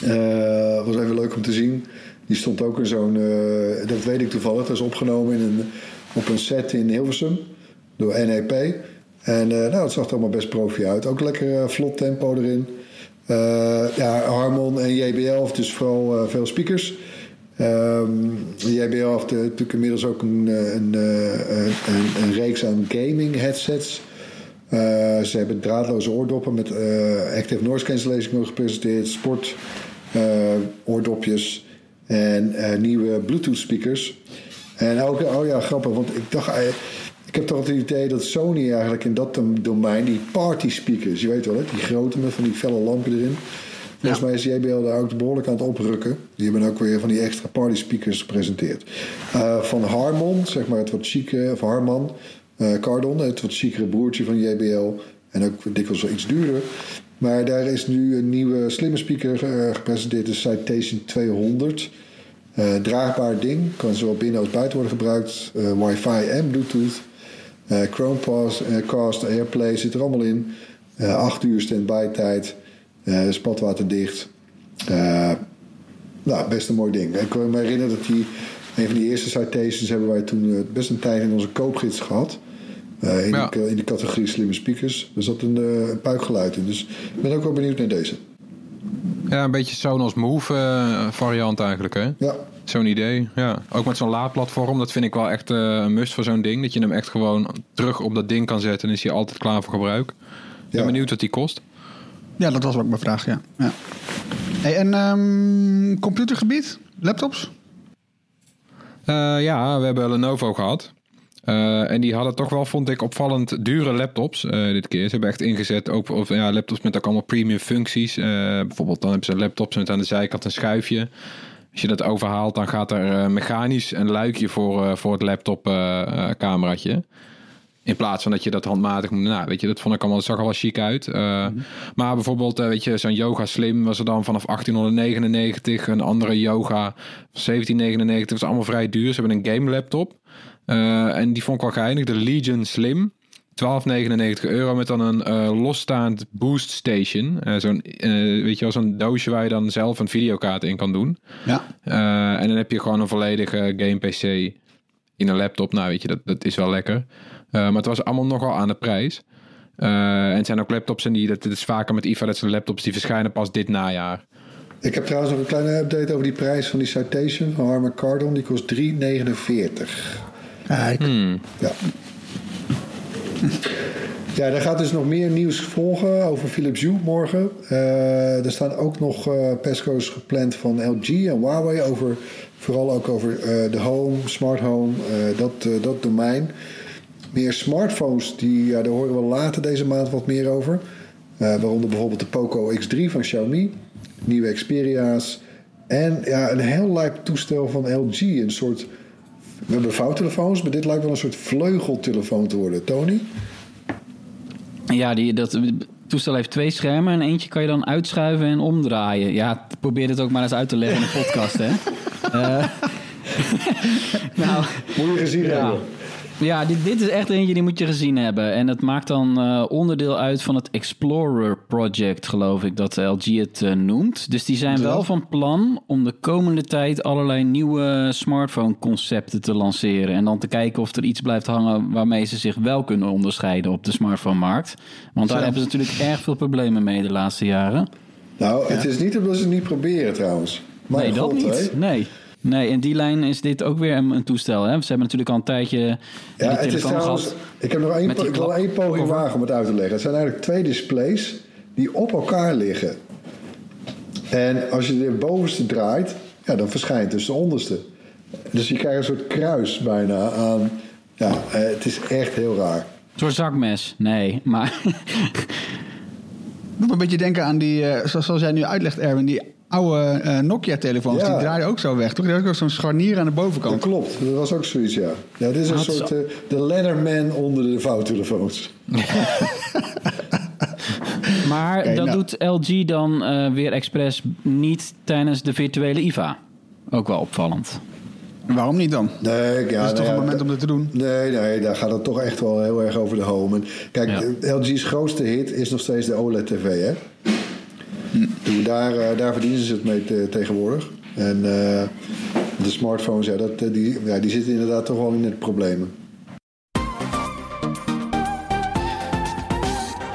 Het was even leuk om te zien. Die stond ook in zo'n, dat weet ik toevallig, dat is opgenomen in een, op een set in Hilversum door NEP. En uh, nou, het zag er allemaal best profi uit. Ook lekker uh, vlot tempo erin. Uh, ja, Harmon en JBL, dus vooral veel speakers. Um, JBL heeft natuurlijk inmiddels ook een, een, een, een reeks aan gaming headsets. ze hebben draadloze oordoppen met active noise cancellation gepresenteerd, sport oordopjes en nieuwe Bluetooth speakers. En ook, oh ja, grappig, want ik dacht ik heb toch het idee dat Sony eigenlijk in dat domein, die party speakers, je weet wel, hè, die grote met van die felle lampen erin. Volgens mij is JBL daar ook behoorlijk aan het oprukken. Die hebben ook weer van die extra party speakers gepresenteerd. Uh, van Harmon, zeg maar het wat chique, of Harman, uh, Cardon, het wat chicere broertje van JBL. En ook dikwijls wel iets duurder. Maar daar is nu een nieuwe slimme speaker uh, gepresenteerd, de Citation 200. draagbaar ding, kan zowel binnen als buiten worden gebruikt. Wi-Fi en Bluetooth. Uh, Chromecast, uh, Cast, Airplay zit er allemaal in. Uh, acht uur standby tijd. Uh, spatwaterdicht. nou, best een mooi ding. Ik kan me herinneren dat die... Een van die eerste citations hebben wij toen best een tijd in onze koopgids gehad. Eh, in, Ja. de, in de categorie slimme speakers. Er zat een, eh, een puikgeluid in. Dus ik ben ook wel benieuwd naar deze. Ja, een beetje Sonos Move eh, variant eigenlijk, hè? Ja, Zo'n idee, ja. Ook met zo'n laadplatform, dat vind ik wel echt eh, een must voor zo'n ding. Dat je hem echt gewoon terug op dat ding kan zetten en is hij altijd klaar voor gebruik. Ik ben benieuwd wat die kost. Ja, dat was ook mijn vraag, ja. ja. Hey, en ehm, computergebied? Laptops? Eh, ja, we hebben Lenovo gehad. Eh, en die hadden toch wel, vond ik, opvallend dure laptops dit keer. Ze hebben echt ingezet, ook of, ja, laptops met ook allemaal premium functies. Bijvoorbeeld dan hebben ze laptops met aan de zijkant een schuifje. Als je dat overhaalt, dan gaat er eh, mechanisch een luikje voor, eh, voor het laptop eh, cameraatje. In plaats van dat je dat handmatig moet. Nou, weet je, dat vond ik allemaal, dat zag er wel chic uit. Eh, Maar bijvoorbeeld, weet je, zo'n Yoga Slim was er dan vanaf 1899. Een andere Yoga 1799. Dat was allemaal vrij duur. Ze hebben een game laptop. En die vond ik wel geinig. De Legion Slim. 12,99 euro met dan een eh, losstaand boost station. Eh, zo'n, eh, weet je wel, zo'n doosje waar je dan zelf een videokaart in kan doen. Ja. Eh, en dan heb je gewoon een volledige game PC in een laptop. Nou, weet je, dat, dat is wel lekker. Eh, maar het was allemaal nogal aan de prijs. Eh, en het zijn ook laptops en die, dat, dat is vaker met IFA, dat zijn laptops die verschijnen pas dit najaar. ik heb trouwens nog een kleine update over die prijs van die Citation van Harman Kardon. Die kost 3,49. Kijk. Ja. Ja, er gaat dus nog meer nieuws volgen over Philips Hue morgen. Eh, er staan ook nog eh pesco's gepland van LG en Huawei over, vooral ook over eh, de home, smart home, dat, dat domein. Meer smartphones, die, ja, daar horen we later deze maand wat meer over. Waaronder bijvoorbeeld de Poco X3 van Xiaomi, nieuwe Xperia's en ja, een heel lijp toestel van LG. Een soort, we hebben vouwtelefoons, maar dit lijkt wel een soort vleugeltelefoon te worden. Tony? Ja, die, dat toestel heeft twee schermen en eentje kan je dan uitschuiven en omdraaien. Ja, probeer het ook maar eens uit te leggen in een podcast, hè. Eh, nou, Moet je gezien ja. hebben. Ja, dit, dit is echt eentje die moet je gezien hebben. En het maakt dan eh, onderdeel uit van het Explorer Project, geloof ik, dat LG het eh, noemt. Dus die zijn wel van plan om de komende tijd allerlei nieuwe smartphone concepten te lanceren. En dan te kijken of er iets blijft hangen waarmee ze zich wel kunnen onderscheiden op de smartphone-markt. Want daar Zo. hebben ze natuurlijk erg veel problemen mee de laatste jaren. Nou, het is niet omdat ze het niet proberen trouwens. Mijn nee, dat niet. Nee. Nee, in die lijn is dit ook weer een, een toestel. Hè? Ze hebben natuurlijk al een tijdje Ja, die het is telefoon trouwens, gehad. ik heb nog één, ik wil poging wagen om het uit te leggen. Het zijn eigenlijk twee displays die op elkaar liggen. En als je de bovenste draait, ja, dan verschijnt dus de onderste. Dus je krijgt een soort kruis bijna aan. Ja, eh, het is echt heel raar. Een soort zakmes. Nee, maar... Doet me een beetje denken aan die, eh, zoals, zoals jij nu uitlegt, Erwin, die oude eh, Nokia-telefoons. Ja. Die draaien ook zo weg, toch? Die had ook zo'n scharnier aan de Dat bovenkant. klopt, dat was ook zoiets, ja. ja dit is een soort eh, de Leatherman onder de vouwtelefoons. Maar dat nou. doet LG dan eh, weer expres niet tijdens de virtuele IVA. Ook wel opvallend. Waarom niet dan? Nee, ja, dat is toch nou ja, een moment om dat te doen? Nee, nee, daar gaat het toch echt wel heel erg over de home. En kijk, Ja. LG's grootste hit is nog steeds de OLED-TV, hè? Daar, eh, daar verdienen ze het mee te- tegenwoordig. En eh, de smartphones, ja, dat, eh, die, ja, die zitten inderdaad toch wel in het problemen.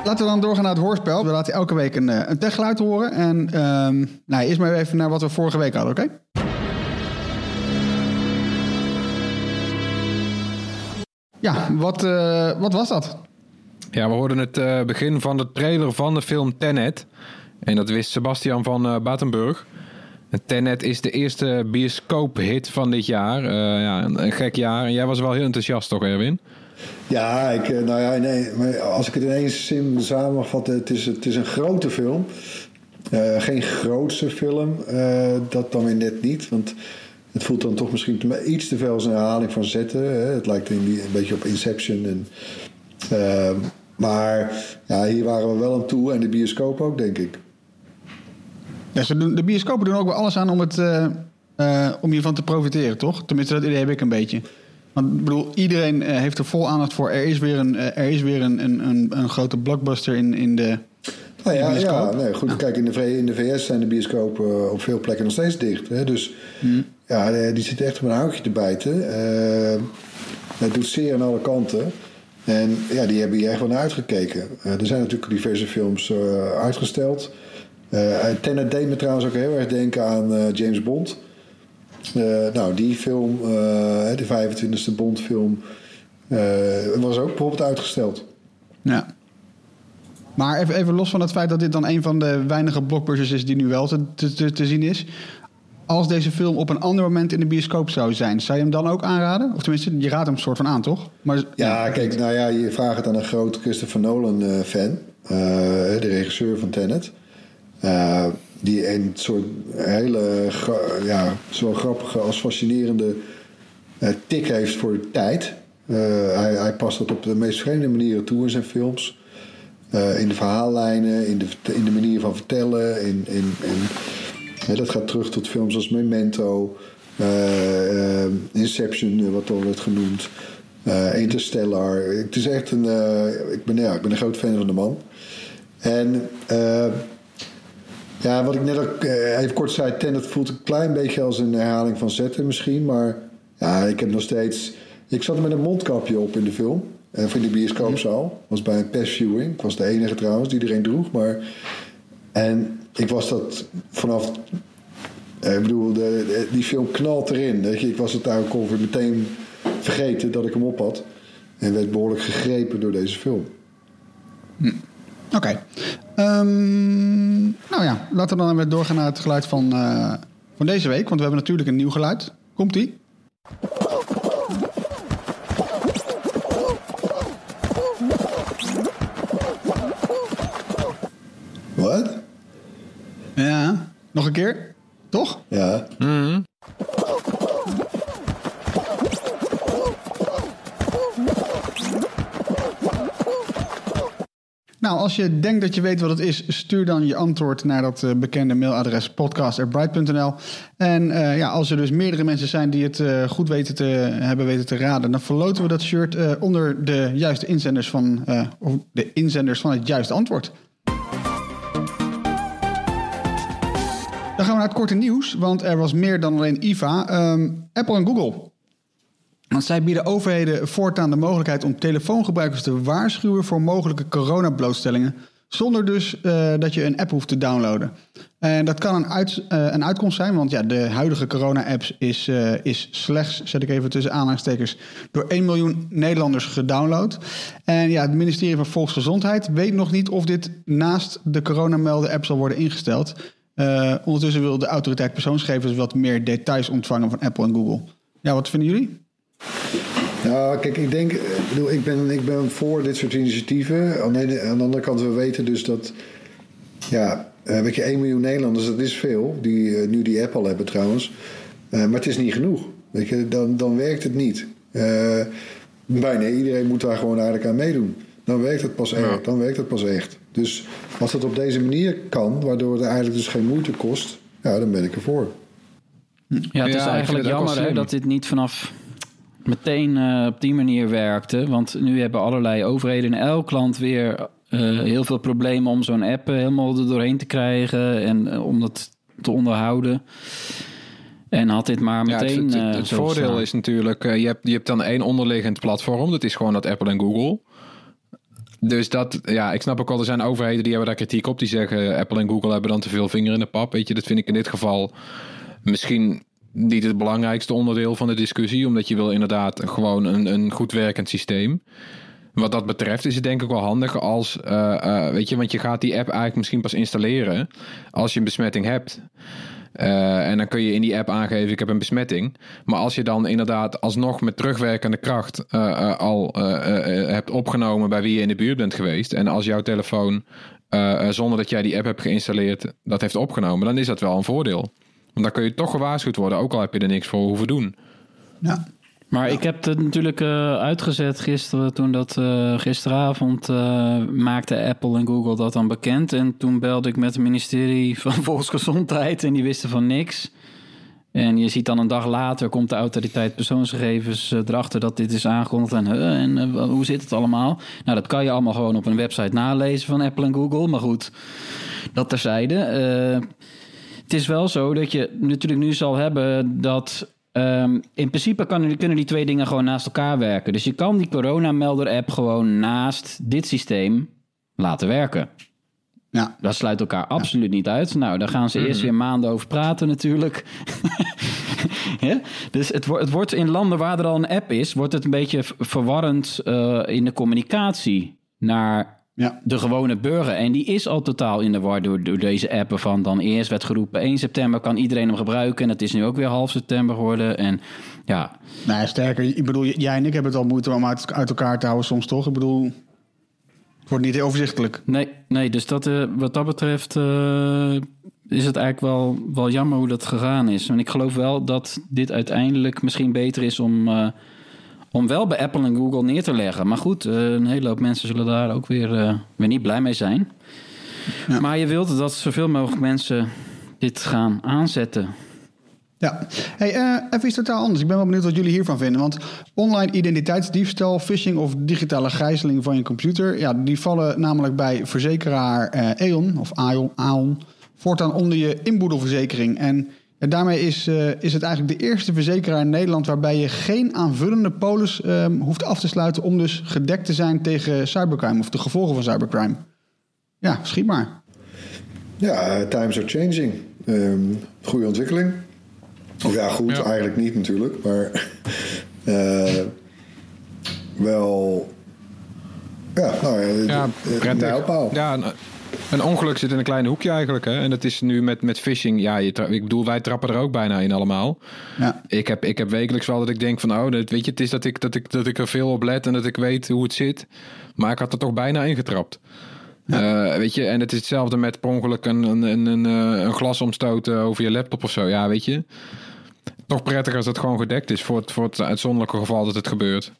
Laten we dan doorgaan naar het hoorspel. We laten elke week een, een techgeluid horen. En ehm, nou, eerst maar even naar wat we vorige week hadden, oké? Ja, wat, eh, wat was dat? Ja, we hoorden het eh, begin van de trailer van de film Tenet. En dat wist Sebastian van eh Batenburg. En Tenet is de eerste bioscoophit van dit jaar. Eh, ja, een, gek jaar. En jij was wel heel enthousiast toch, Erwin? Ja, ik, eh, nou ja, nee, maar als ik het ineens sim samen mag vatten, het is, het is een grote film. Geen grootste film, dat dan weer net niet. Want het voelt dan toch misschien iets te veel als een herhaling van zetten. Hè. Het lijkt een beetje op Inception. En, maar ja, hier waren we wel aan toe en de bioscoop ook, denk ik. Ja, ze doen, de bioscopen doen ook wel alles aan om, het, eh, eh, om hiervan te profiteren, toch? Tenminste, dat idee heb ik een beetje. Want ik bedoel, iedereen eh, heeft er vol aandacht voor. Er is weer een, er is weer een, een, een, een grote blockbuster in, in de Nou ja, ja nee, goed. Kijk, in de, V- in de VS zijn de bioscopen op veel plekken nog steeds dicht. Hè? Dus Hmm. ja, die zitten echt op een houtje te bijten. Het doet zeer aan alle kanten. En ja, die hebben hier echt wel naar uitgekeken. Er zijn natuurlijk diverse films uitgesteld. Eh Tenet deed me trouwens ook heel erg denken aan eh, James Bond. Nou, die film, de 25e Bond-film, was ook bijvoorbeeld uitgesteld. Ja. Maar even, even los van het feit dat dit dan een van de weinige blockbusters is die nu wel te, te, te- zien is. Als deze film op een ander moment in de bioscoop zou zijn, zou je hem dan ook aanraden? Of tenminste, je raadt hem soort van aan, toch? Maar, Ja, kijk, nou ja, je vraagt het aan een groot Christopher Nolan-fan. de regisseur van Tenet. Eh, die een soort hele, ja, zowel grappige als fascinerende eh, tik heeft voor de tijd. Eh, hij, hij past dat op de meest vreemde manieren toe in zijn films. In de verhaallijnen, in de, in de manier van vertellen. In, in, dat gaat terug tot films als Memento, Inception, wat al werd genoemd. Interstellar. Het is echt een. ik, ben, ja, ik ben een groot fan van de man. En ja, wat ik net ook eh, even kort zei, Tenet voelt een klein beetje als een herhaling van Zetten misschien. Maar ja, ik heb nog steeds. Ik zat met een mondkapje op in de film. eh, Of in de bioscoopzaal. was bij een persviewing. Ik was de enige trouwens die iedereen droeg. Maar, en ik was dat vanaf. eh, Ik bedoel, de, de- die film knalt erin. Weet je. Ik was het daar ook ongeveer meteen vergeten dat ik hem op had. En werd behoorlijk gegrepen door deze film. Oké. Ehm, nou ja, laten we dan weer doorgaan naar het geluid van, eh, van deze week. Want we hebben natuurlijk een nieuw geluid. Komt-ie? Wat? Ja. Nog een keer? Toch? Ja. Nou, als je denkt dat je weet wat het is, stuur dan je antwoord naar dat eh, bekende mailadres podcast.bright.nl. En eh, ja, als er dus meerdere mensen zijn die het eh, goed weten te hebben weten te raden, dan verloten we dat shirt onder de juiste inzenders van, of de inzenders van het juiste antwoord. Dan gaan we naar het korte nieuws, want er was meer dan alleen IVA. Ehm, Apple en Google. Want zij bieden overheden voortaan de mogelijkheid om telefoongebruikers te waarschuwen voor mogelijke coronablootstellingen. Zonder dus eh, dat je een app hoeft te downloaden. En dat kan een, uit, eh, een uitkomst zijn, want ja, de huidige corona-apps is, eh, is slechts, zet ik even tussen aanhalingstekens, door 1 miljoen Nederlanders gedownload. En ja, het ministerie van Volksgezondheid weet nog niet of dit naast de coronamelden-app zal worden ingesteld. Ondertussen wil de autoriteit persoonsgegevens wat meer details ontvangen van Apple en Google. Ja, wat vinden jullie? Nou, kijk, ik denk, ik, bedoel, ik, ben, ik ben voor dit soort initiatieven. Aan de, aan de andere kant, we weten dus dat, ja, eh, weet je, 1 miljoen Nederlanders, dat is veel, die eh, nu die app al hebben trouwens. Eh, maar het is niet genoeg. Weet je, dan, dan werkt het niet. Eh, bijna iedereen moet daar gewoon eigenlijk aan meedoen. Dan werkt het pas echt. Dan werkt het pas echt. Dus als het op deze manier kan, waardoor het eigenlijk dus geen moeite kost, ja, dan ben ik ervoor. Ja, het is eigenlijk jammer hè, dat dit niet vanaf meteen eh, op die manier werkte. Want nu hebben allerlei overheden in elk land weer eh, heel veel problemen om zo'n app eh, helemaal er doorheen te krijgen en om dat te onderhouden. En had dit maar Ja, het, meteen. het, eh, het, voordeel staan. is natuurlijk, je, hebt, je hebt dan één onderliggend platform. Dat is gewoon dat Apple en Google. Dus dat, ja, ik snap ook wel, er zijn overheden die hebben daar kritiek op. Die zeggen, Apple en Google hebben dan te veel vinger in de pap. Weet je, dat vind ik in dit geval misschien niet het belangrijkste onderdeel van de discussie. Omdat je wil inderdaad gewoon een, een goed werkend systeem. Wat dat betreft is het denk ik wel handig als, eh, eh, weet je, want je gaat die app eigenlijk misschien pas installeren als je een besmetting hebt. Eh, en dan kun je in die app aangeven, ik heb een besmetting. Maar als je dan inderdaad alsnog met terugwerkende kracht al hebt opgenomen bij wie je in de buurt bent geweest. En als jouw telefoon, zonder dat jij die app hebt geïnstalleerd, dat heeft opgenomen, dan is dat wel een voordeel. Want dan kun je toch gewaarschuwd worden, ook al heb je er niks voor hoeven doen. Ja. Maar ik heb het natuurlijk eh, uitgezet gisteren, toen dat eh, gisteravond eh, maakte Apple en Google dat dan bekend. En toen belde ik met het ministerie van Volksgezondheid en die wisten van niks. En je ziet dan een dag later komt de autoriteit persoonsgegevens erachter dat dit is aangekondigd. En, huh, en hoe zit het allemaal? Nou, dat kan je allemaal gewoon op een website nalezen van Apple en Google. Maar goed, dat terzijde. Het is wel zo dat je natuurlijk nu zal hebben dat ehm, in principe kan, kunnen die twee dingen gewoon naast elkaar werken. Dus je kan die coronamelder-app gewoon naast dit systeem laten werken. Ja. Dat sluit elkaar absoluut niet uit. Nou, daar gaan ze eerst weer maanden over praten natuurlijk. Ja? Dus het, wo- het wordt in landen waar er al een app is... wordt het een beetje verwarrend eh, in de communicatie naar Ja. de gewone burger. En die is al totaal in de war door, door deze appen van... dan eerst werd geroepen 1 september kan iedereen hem gebruiken... en het is nu ook weer half september geworden. En ja, Nou, sterker, ik bedoel, jij en ik hebben het al moeite om uit, uit elkaar te houden soms, toch? Ik bedoel, het wordt niet heel overzichtelijk. Nee, nee dus dat, eh, wat dat betreft eh, is het eigenlijk wel, wel jammer hoe dat gegaan is. En ik geloof wel dat dit uiteindelijk misschien beter is om, eh, om wel bij Apple en Google neer te leggen. Maar goed, eh, een hele hoop mensen zullen daar ook weer, eh, weer niet blij mee zijn. Maar je wilt dat zoveel mogelijk mensen dit gaan aanzetten. Ja, hey, eh, even iets totaal anders. Ik ben wel benieuwd wat jullie hiervan vinden. Want online identiteitsdiefstal, phishing of digitale gijzeling van je computer... Ja, die vallen namelijk bij verzekeraar eh E.ON of Aon, Aon voortaan onder je inboedelverzekering. En ja, daarmee is, eh, is het eigenlijk de eerste verzekeraar in Nederland... waarbij je geen aanvullende polis ehm, hoeft af te sluiten... om dus gedekt te zijn tegen cybercrime of de gevolgen van cybercrime. Ja, schiet maar. Ja, times are changing. Ehm, goede ontwikkeling. Of ja, goed, Ja. eigenlijk niet natuurlijk. Maar eh, wel... Ja, nou ja, Ja, prettig. Ja, een, ongeluk zit in een klein hoekje eigenlijk. Hè? En dat is nu met, met phishing. Ja, je ik bedoel, wij trappen er ook bijna in allemaal. Ja. Ik heb, ik heb wekelijks wel dat ik denk van... oh, dat, weet je, het is dat ik, dat, ik, dat ik er veel op let en dat ik weet hoe het zit. Maar ik had er toch bijna ingetrapt. Eh, weet je, en het is hetzelfde met per ongeluk een, een, een, een, eh, een glas omstoten over je laptop of zo. Ja, weet je. Toch prettig als het gewoon gedekt is voor het, voor het uitzonderlijke geval dat het gebeurt.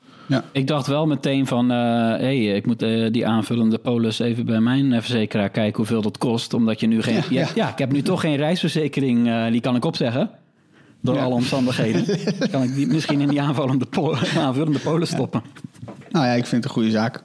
Ik dacht wel meteen van, hé, hey, ik moet eh, die aanvullende polis even bij mijn eh, verzekeraar kijken hoeveel dat kost. Omdat je nu geen... Ja, ja. ik heb nu toch geen reisverzekering, eh, die kan ik opzeggen. Door Ja. alle omstandigheden. kan ik die misschien in die aanvullende, pol- aanvullende polis stoppen. Nou ja, ik vind het een goede zaak.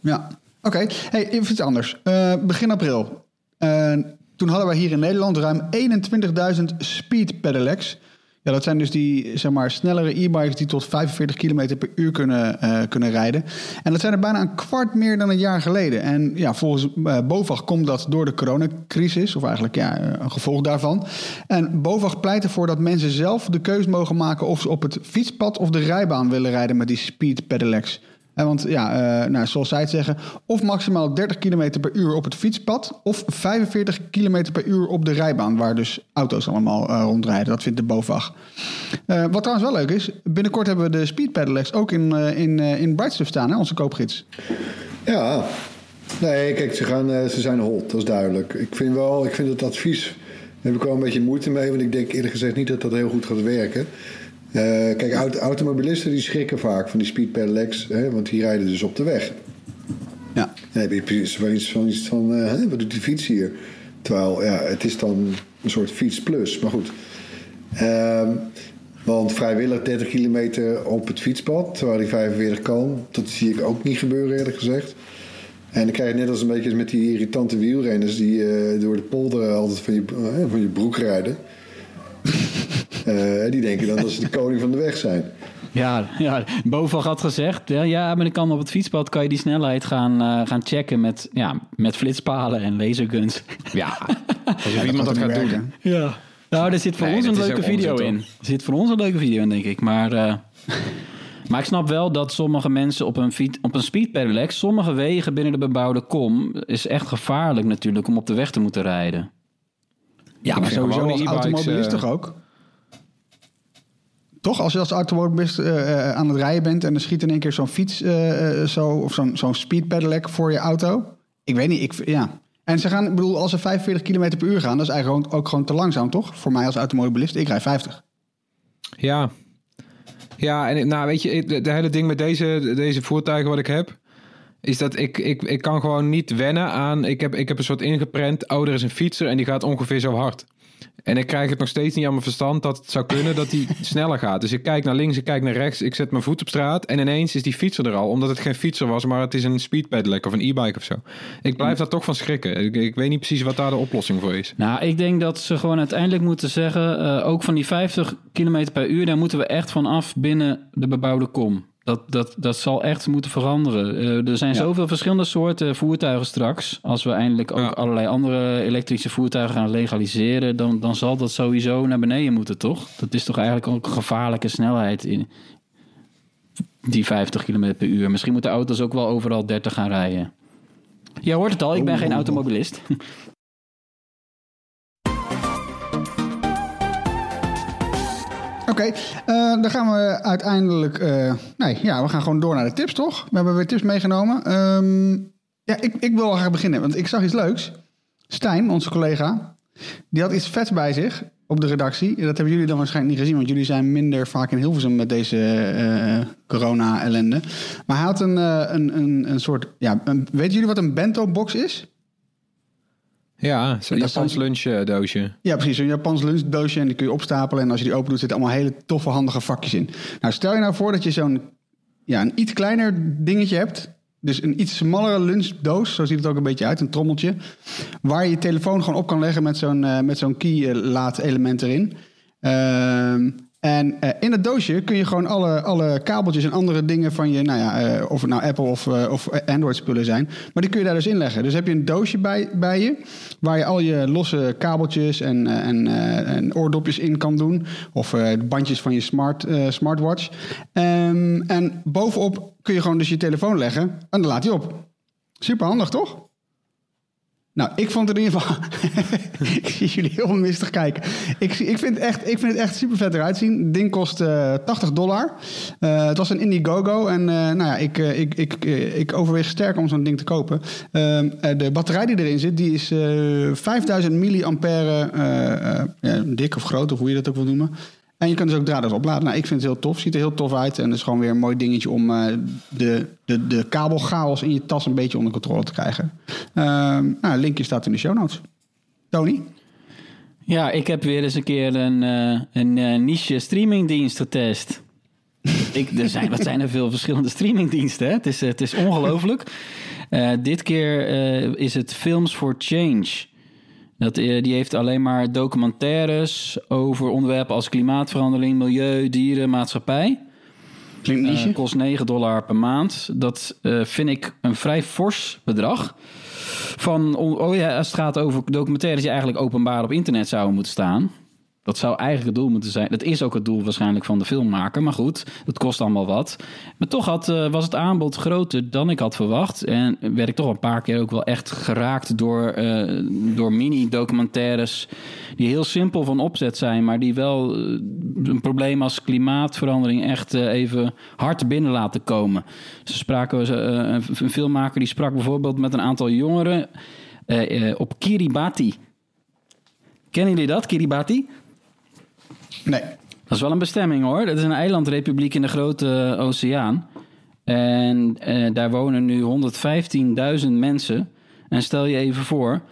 Ja, oké. Hey, even iets anders. Eh, begin april. Eh, toen hadden wij hier in Nederland ruim 21.000 speed pedelecs. Ja, dat zijn dus die zeg maar, snellere e-bikes die tot 45 km per uur kunnen, eh, kunnen rijden. En dat zijn er bijna een kwart meer dan een jaar geleden. En ja, volgens eh, BOVAG komt dat door de coronacrisis, of eigenlijk ja, eh, een gevolg daarvan. En BOVAG pleit ervoor dat mensen zelf de keuze mogen maken of ze op het fietspad of de rijbaan willen rijden met die speed pedelecs. Want ja, eh, nou, zoals zij het zeggen, of maximaal 30 km per uur op het fietspad, of 45 km per uur op de rijbaan, waar dus auto's allemaal eh, rondrijden. Dat vindt de BOVAG. Eh, wat trouwens wel leuk is, binnenkort hebben we de speed pedelecs ook in, in, in Brightstuff staan, hè, onze koopgids. Ja, nee, kijk, ze, gaan, ze zijn hot, dat is duidelijk. Ik vind wel, ik vind het advies, daar heb ik wel een beetje moeite mee, want ik denk eerlijk gezegd niet dat dat heel goed gaat werken. Eh, kijk, auto- automobilisten die schrikken vaak van die speed pedelecs, hè, want die rijden dus op de weg. Ja. Dan heb je precies wel iets van, iets van eh, hè, wat doet die fiets hier? Terwijl, ja, het is dan een soort fiets plus, maar goed. Ehm, want vrijwillig 30 kilometer op het fietspad, terwijl die 45 kan, dat zie ik ook niet gebeuren eerlijk gezegd. En dan krijg je net als een beetje met die irritante wielrenners die eh, door de polder altijd van je, van je broek rijden. Eh, die denken dan dat ze de koning van de weg zijn. Ja, ja Boval had gezegd, ja, ja, maar dan kan op het fietspad kan je die snelheid gaan, eh, gaan checken met, ja, met flitspalen en laserguns. Ja, alsof iemand dat gaat doen. Ja. Nou, er zit voor Nee, ons een leuke video onzin, in. Er zit voor ons een leuke video in, denk ik. Maar, eh, maar ik snap wel dat sommige mensen op een, fiet, op een speed pedelec... sommige wegen binnen de bebouwde kom... is echt gevaarlijk natuurlijk om op de weg te moeten rijden. Ja, maar sowieso als e-bikes, automobilist toch ook? Toch, als je als automobilist eh, eh, aan het rijden bent en er schiet in één keer zo'n fiets eh, zo, of zo'n zo'n speed pedelec voor je auto. Ik weet niet, ik, ja. En ze gaan, ik bedoel, als ze 45 km per uur gaan, dat is eigenlijk ook gewoon te langzaam, toch? Voor mij als automobilist, ik rij 50. Ja. Ja, en nou weet je, de, hele ding met deze, deze voertuigen wat ik heb. is dat ik, ik, ik kan gewoon niet wennen aan... Ik heb, ik heb een soort ingeprent, ouder is een fietser en die gaat ongeveer zo hard. En ik krijg het nog steeds niet aan mijn verstand dat het zou kunnen dat hij sneller gaat. Dus ik kijk naar links, ik kijk naar rechts, ik zet mijn voet op straat en ineens is die fietser er al. Omdat het geen fietser was, maar het is een speed pedelec of een e-bike of zo. Ik blijf daar toch van schrikken. Ik, ik weet niet precies wat daar de oplossing voor is. Nou, ik denk dat ze gewoon uiteindelijk moeten zeggen... eh, ook van die 50 km per uur... daar moeten we echt van af binnen de bebouwde kom. Dat, dat, dat zal echt moeten veranderen. Eh, er zijn zoveel verschillende soorten voertuigen straks. Als we eindelijk ook Ja. allerlei andere elektrische voertuigen gaan legaliseren... Dan, dan zal dat sowieso naar beneden moeten, toch? Dat is toch eigenlijk ook een gevaarlijke snelheid... in die 50 km per uur. Misschien moeten auto's ook wel overal 30 gaan rijden. Je hoort het al, ik ben geen automobilist. Oké, eh, dan gaan we uiteindelijk... eh, nee, ja, we gaan gewoon door naar de tips, toch? We hebben weer tips meegenomen. Ehm, ja, ik, ik wil graag beginnen, want ik zag iets leuks. Stijn, onze collega, die had iets vets bij zich op de redactie. Dat hebben jullie dan waarschijnlijk niet gezien, want jullie zijn minder vaak in Hilversum met deze eh, corona-ellende. Maar hij had een, een, een, een soort... Ja, een, weten jullie wat een bento-box is? Ja, zo'n Ja, Japans lunchdoosje. Ja, precies. Zo'n Japans lunchdoosje en die kun je opstapelen. En als je die open doet, zitten allemaal hele toffe, handige vakjes in. Nou, stel je nou voor dat je zo'n ja, een iets kleiner dingetje hebt. Dus een iets smallere lunchdoos, zo ziet het ook een beetje uit, een trommeltje. Waar je je telefoon gewoon op kan leggen met zo'n eh, met zo'n key-laad-element erin. Ehm, en eh, in het doosje kun je gewoon alle, alle kabeltjes en andere dingen van je, nou ja, eh, of het nou Apple of, eh, of Android-spullen zijn, maar die kun je daar dus in leggen. Dus heb je een doosje bij, bij je, waar je al je losse kabeltjes en, en, en oordopjes in kan doen, of bandjes van je smart, smartwatch. Ehm, en bovenop kun je gewoon dus je telefoon leggen en dan laat hij op. Super handig, toch? Nou, ik vond het in ieder geval. ik zie jullie heel mistig kijken. Ik, ik, vind, echt, ik vind het echt super vet eruit zien. Het ding kost eh 80 dollar. Eh, het was een Indiegogo. En eh, nou ja, ik, eh, ik, ik, eh, ik overweeg sterk om zo'n ding te kopen. Ehm, eh, de batterij die erin zit, die is eh 5000 milliampère. eh, eh, dik of groot, of hoe je dat ook wil noemen. En je kan dus ook draadloos opladen. Nou, ik vind het heel tof. Ziet er heel tof uit. En het is gewoon weer een mooi dingetje om eh, de, de, de kabelchaos in je tas een beetje onder controle te krijgen. Ehm nou, linkje staat in de show notes. Tony? Ja, ik heb weer eens een keer een, eh, een eh, niche streamingdienst getest. ik, er zijn, wat zijn er veel verschillende streamingdiensten, hè? Het is, het is ongelooflijk. Dit keer is het Films for Change. Dat, eh, die heeft alleen maar documentaires over onderwerpen als klimaatverandering, milieu, dieren, maatschappij. Klinkt Eh, kost 9 dollar per maand. Dat eh, vind ik een vrij fors bedrag. Van, oh ja, als het gaat over documentaires die eigenlijk openbaar op internet zouden moeten staan. Dat zou eigenlijk het doel moeten zijn. Dat is ook het doel waarschijnlijk van de filmmaker. Maar goed, het kost allemaal wat. Maar toch had, eh, was het aanbod groter dan ik had verwacht. En werd ik toch een paar keer ook wel echt geraakt door, eh, door mini-documentaires. Die heel simpel van opzet zijn. Maar die wel eh, een probleem als klimaatverandering echt even hard binnen laten komen. Ze spraken, een, filmmaker die sprak bijvoorbeeld met een aantal jongeren op Kiribati. Kennen jullie dat, Kiribati? Nee. Dat is wel een bestemming hoor. Dat is een eilandrepubliek in de grote eh, oceaan. En eh, daar wonen nu 115.000 mensen. En stel je even voor,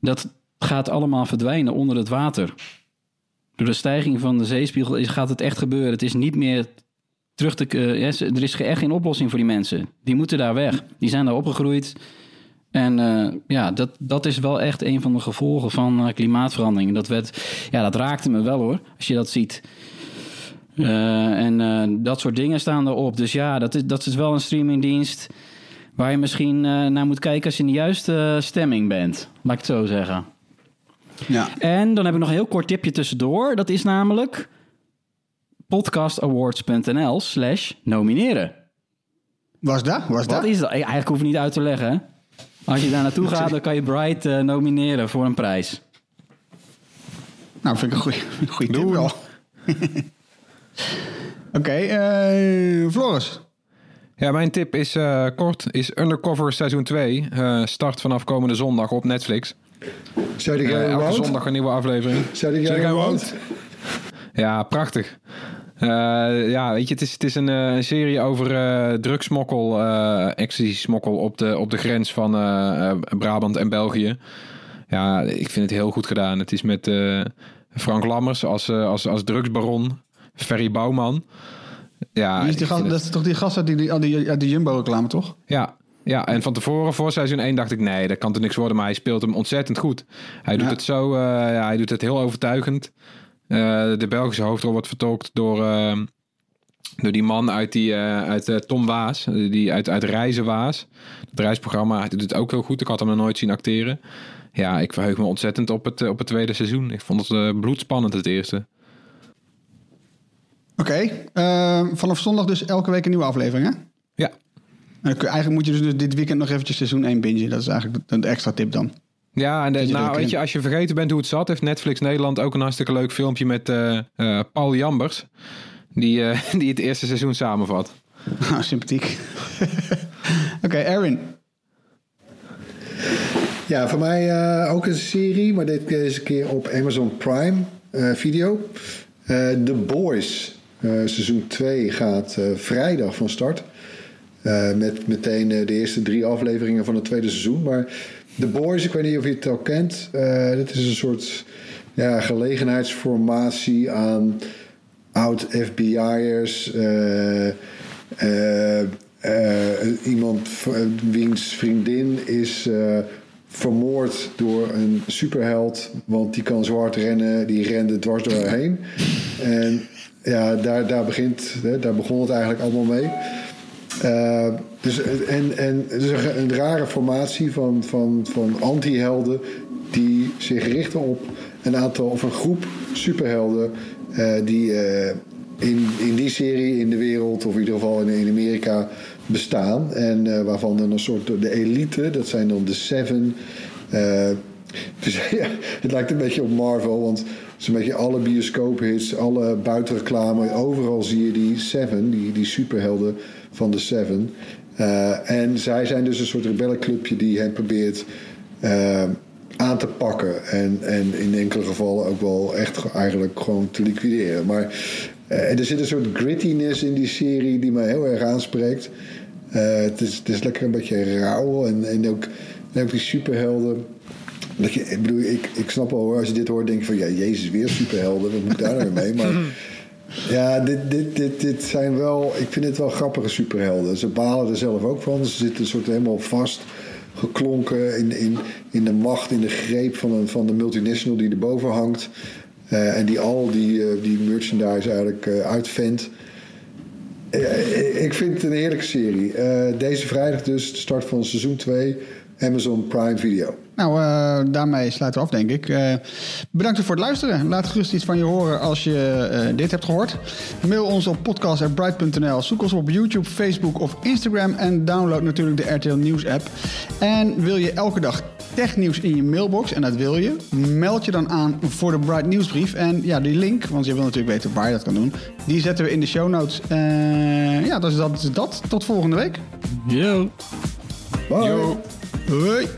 dat gaat allemaal verdwijnen onder het water. Door de stijging van de zeespiegel is, gaat het echt gebeuren. Het is niet meer terug te... ze- er is echt geen oplossing voor die mensen. Die moeten daar weg. Die zijn daar opgegroeid. En eh, ja, dat, dat is wel echt een van de gevolgen van eh, klimaatverandering. Dat, werd, ja, dat raakte me wel hoor, als je dat ziet. Eh, en dat soort dingen staan erop. Dus ja, dat is, dat is wel een streamingdienst waar je misschien naar moet kijken als je in de juiste stemming bent. Laat ik het zo zeggen. Ja. En dan heb ik nog een heel kort tipje tussendoor. Dat is namelijk podcastawards.nl slash nomineren. Was dat? Was Wat dat? is dat? Eigenlijk hoef je niet uit te leggen. Als je daar naartoe gaat, dan kan je Bright eh, nomineren voor een prijs. Nou, vind ik een goede, tip wel. Oké, eh, Floris. Ja, mijn tip is eh, kort. Is Undercover seizoen 2. eh, start vanaf komende zondag op Netflix. Zou die Eh, elke woont? zondag een nieuwe aflevering. Zou die woont? Ja, prachtig. Eh, ja, weet je, het is, het is een, eh, serie over eh drugsmokkel, ecstasy-smokkel op de, op de grens van Brabant en België. Ja, ik vind het heel goed gedaan. Het is met Frank Lammers als, als, als drugsbaron, Ferry Bouwman. Ja, Die is die gast, dat het- is toch die gast uit die, uit die, uit die Jumbo-reclame, toch? ja, ja, en van tevoren, voor seizoen 1, dacht ik: nee, dat kan toch niks worden. Maar hij speelt hem ontzettend goed. Hij doet het zo, ja, hij doet het heel overtuigend. Eh, de Belgische hoofdrol wordt vertolkt door, eh, door die man uit, die, eh, uit eh, Tom Waas, die uit, uit Reizen Waas. Het reisprogramma. Hij doet het ook heel goed. Ik had hem nog nooit zien acteren. Ja, ik verheug me ontzettend op het, op het tweede seizoen. Ik vond het bloedspannend, het eerste. Oké, eh, vanaf zondag dus elke week een nieuwe aflevering, hè? Ja, eigenlijk moet je dus dit weekend nog eventjes seizoen 1 bingen. Dat is eigenlijk de extra tip dan. Ja, en de- nou, weet in. je, als je vergeten bent hoe het zat, heeft Netflix Nederland ook een hartstikke leuk filmpje met eh, eh, Paul Jambers. Die, eh, die het eerste seizoen samenvat. Ah, Sympathiek. Oké, Erwin. Ja, voor mij eh, ook een serie, maar dit deze keer op Amazon Prime eh, Video. Eh The Boys, eh, seizoen 2 gaat eh, vrijdag van start. Eh, met meteen eh, de eerste drie afleveringen van het tweede seizoen. Maar The Boys, ik weet niet of je het al kent. eh dit is een soort ja, gelegenheidsformatie aan oud-FBI'ers. eh eh, eh, iemand wiens vriendin is vermoord door een superheld. Want die kan zo hard rennen, die rende dwars door haar heen. En ja, daar, daar, begint, hè, daar begon het eigenlijk allemaal mee. Eh, dus, en, en het is een, rare formatie van, van, van anti-helden die zich richten op een aantal of een groep superhelden eh, die eh, in, in die serie in de wereld of in ieder geval in, in Amerika bestaan en waarvan dan een soort de elite, dat zijn dan de Seven. Dus ja, het lijkt een beetje op Marvel, want zo'n beetje alle bioscoophits, alle buitenreclame, overal zie je die Seven, die, die superhelden van de Seven. Eh, en zij zijn dus een soort rebellenclubje die hen probeert eh, aan te pakken. En, en in enkele gevallen ook wel echt ge- eigenlijk gewoon te liquideren. Maar eh, er zit een soort grittiness in die serie die mij heel erg aanspreekt. Het, is, het is lekker een beetje rauw en, en, ook, en ook die superhelden. Ik bedoel, ik, ik snap hoor, als je dit hoort, denk je van ja, Jezus, weer superhelden, wat moet daar nou mee? Maar ja, dit, dit, dit, dit zijn wel, ik vind het wel grappige superhelden. Ze balen er zelf ook van. Ze zitten een soort helemaal vast geklonken in, in, in de macht, in de greep van, een, van de multinational die erboven hangt. Eh, en die al die, eh, die merchandise eigenlijk eh, uitvendt. Eh, ik vind het een heerlijke serie. Deze vrijdag dus, de start van seizoen 2, Amazon Prime Video. Nou, eh, daarmee sluiten we af, denk ik. Eh, bedankt voor het luisteren. Laat gerust iets van je horen als je eh, dit hebt gehoord. Mail ons op podcast.bright.nl. Zoek ons op YouTube, Facebook of Instagram. En download natuurlijk de RTL Nieuws app. En wil je elke dag technieuws in je mailbox, en dat wil je, meld je dan aan voor de Bright Nieuwsbrief. En ja, die link, want je wil natuurlijk weten waar je dat kan doen, die zetten we in de show notes. Ja, dat is dat. Tot volgende week. Yo. Bye! Hoi!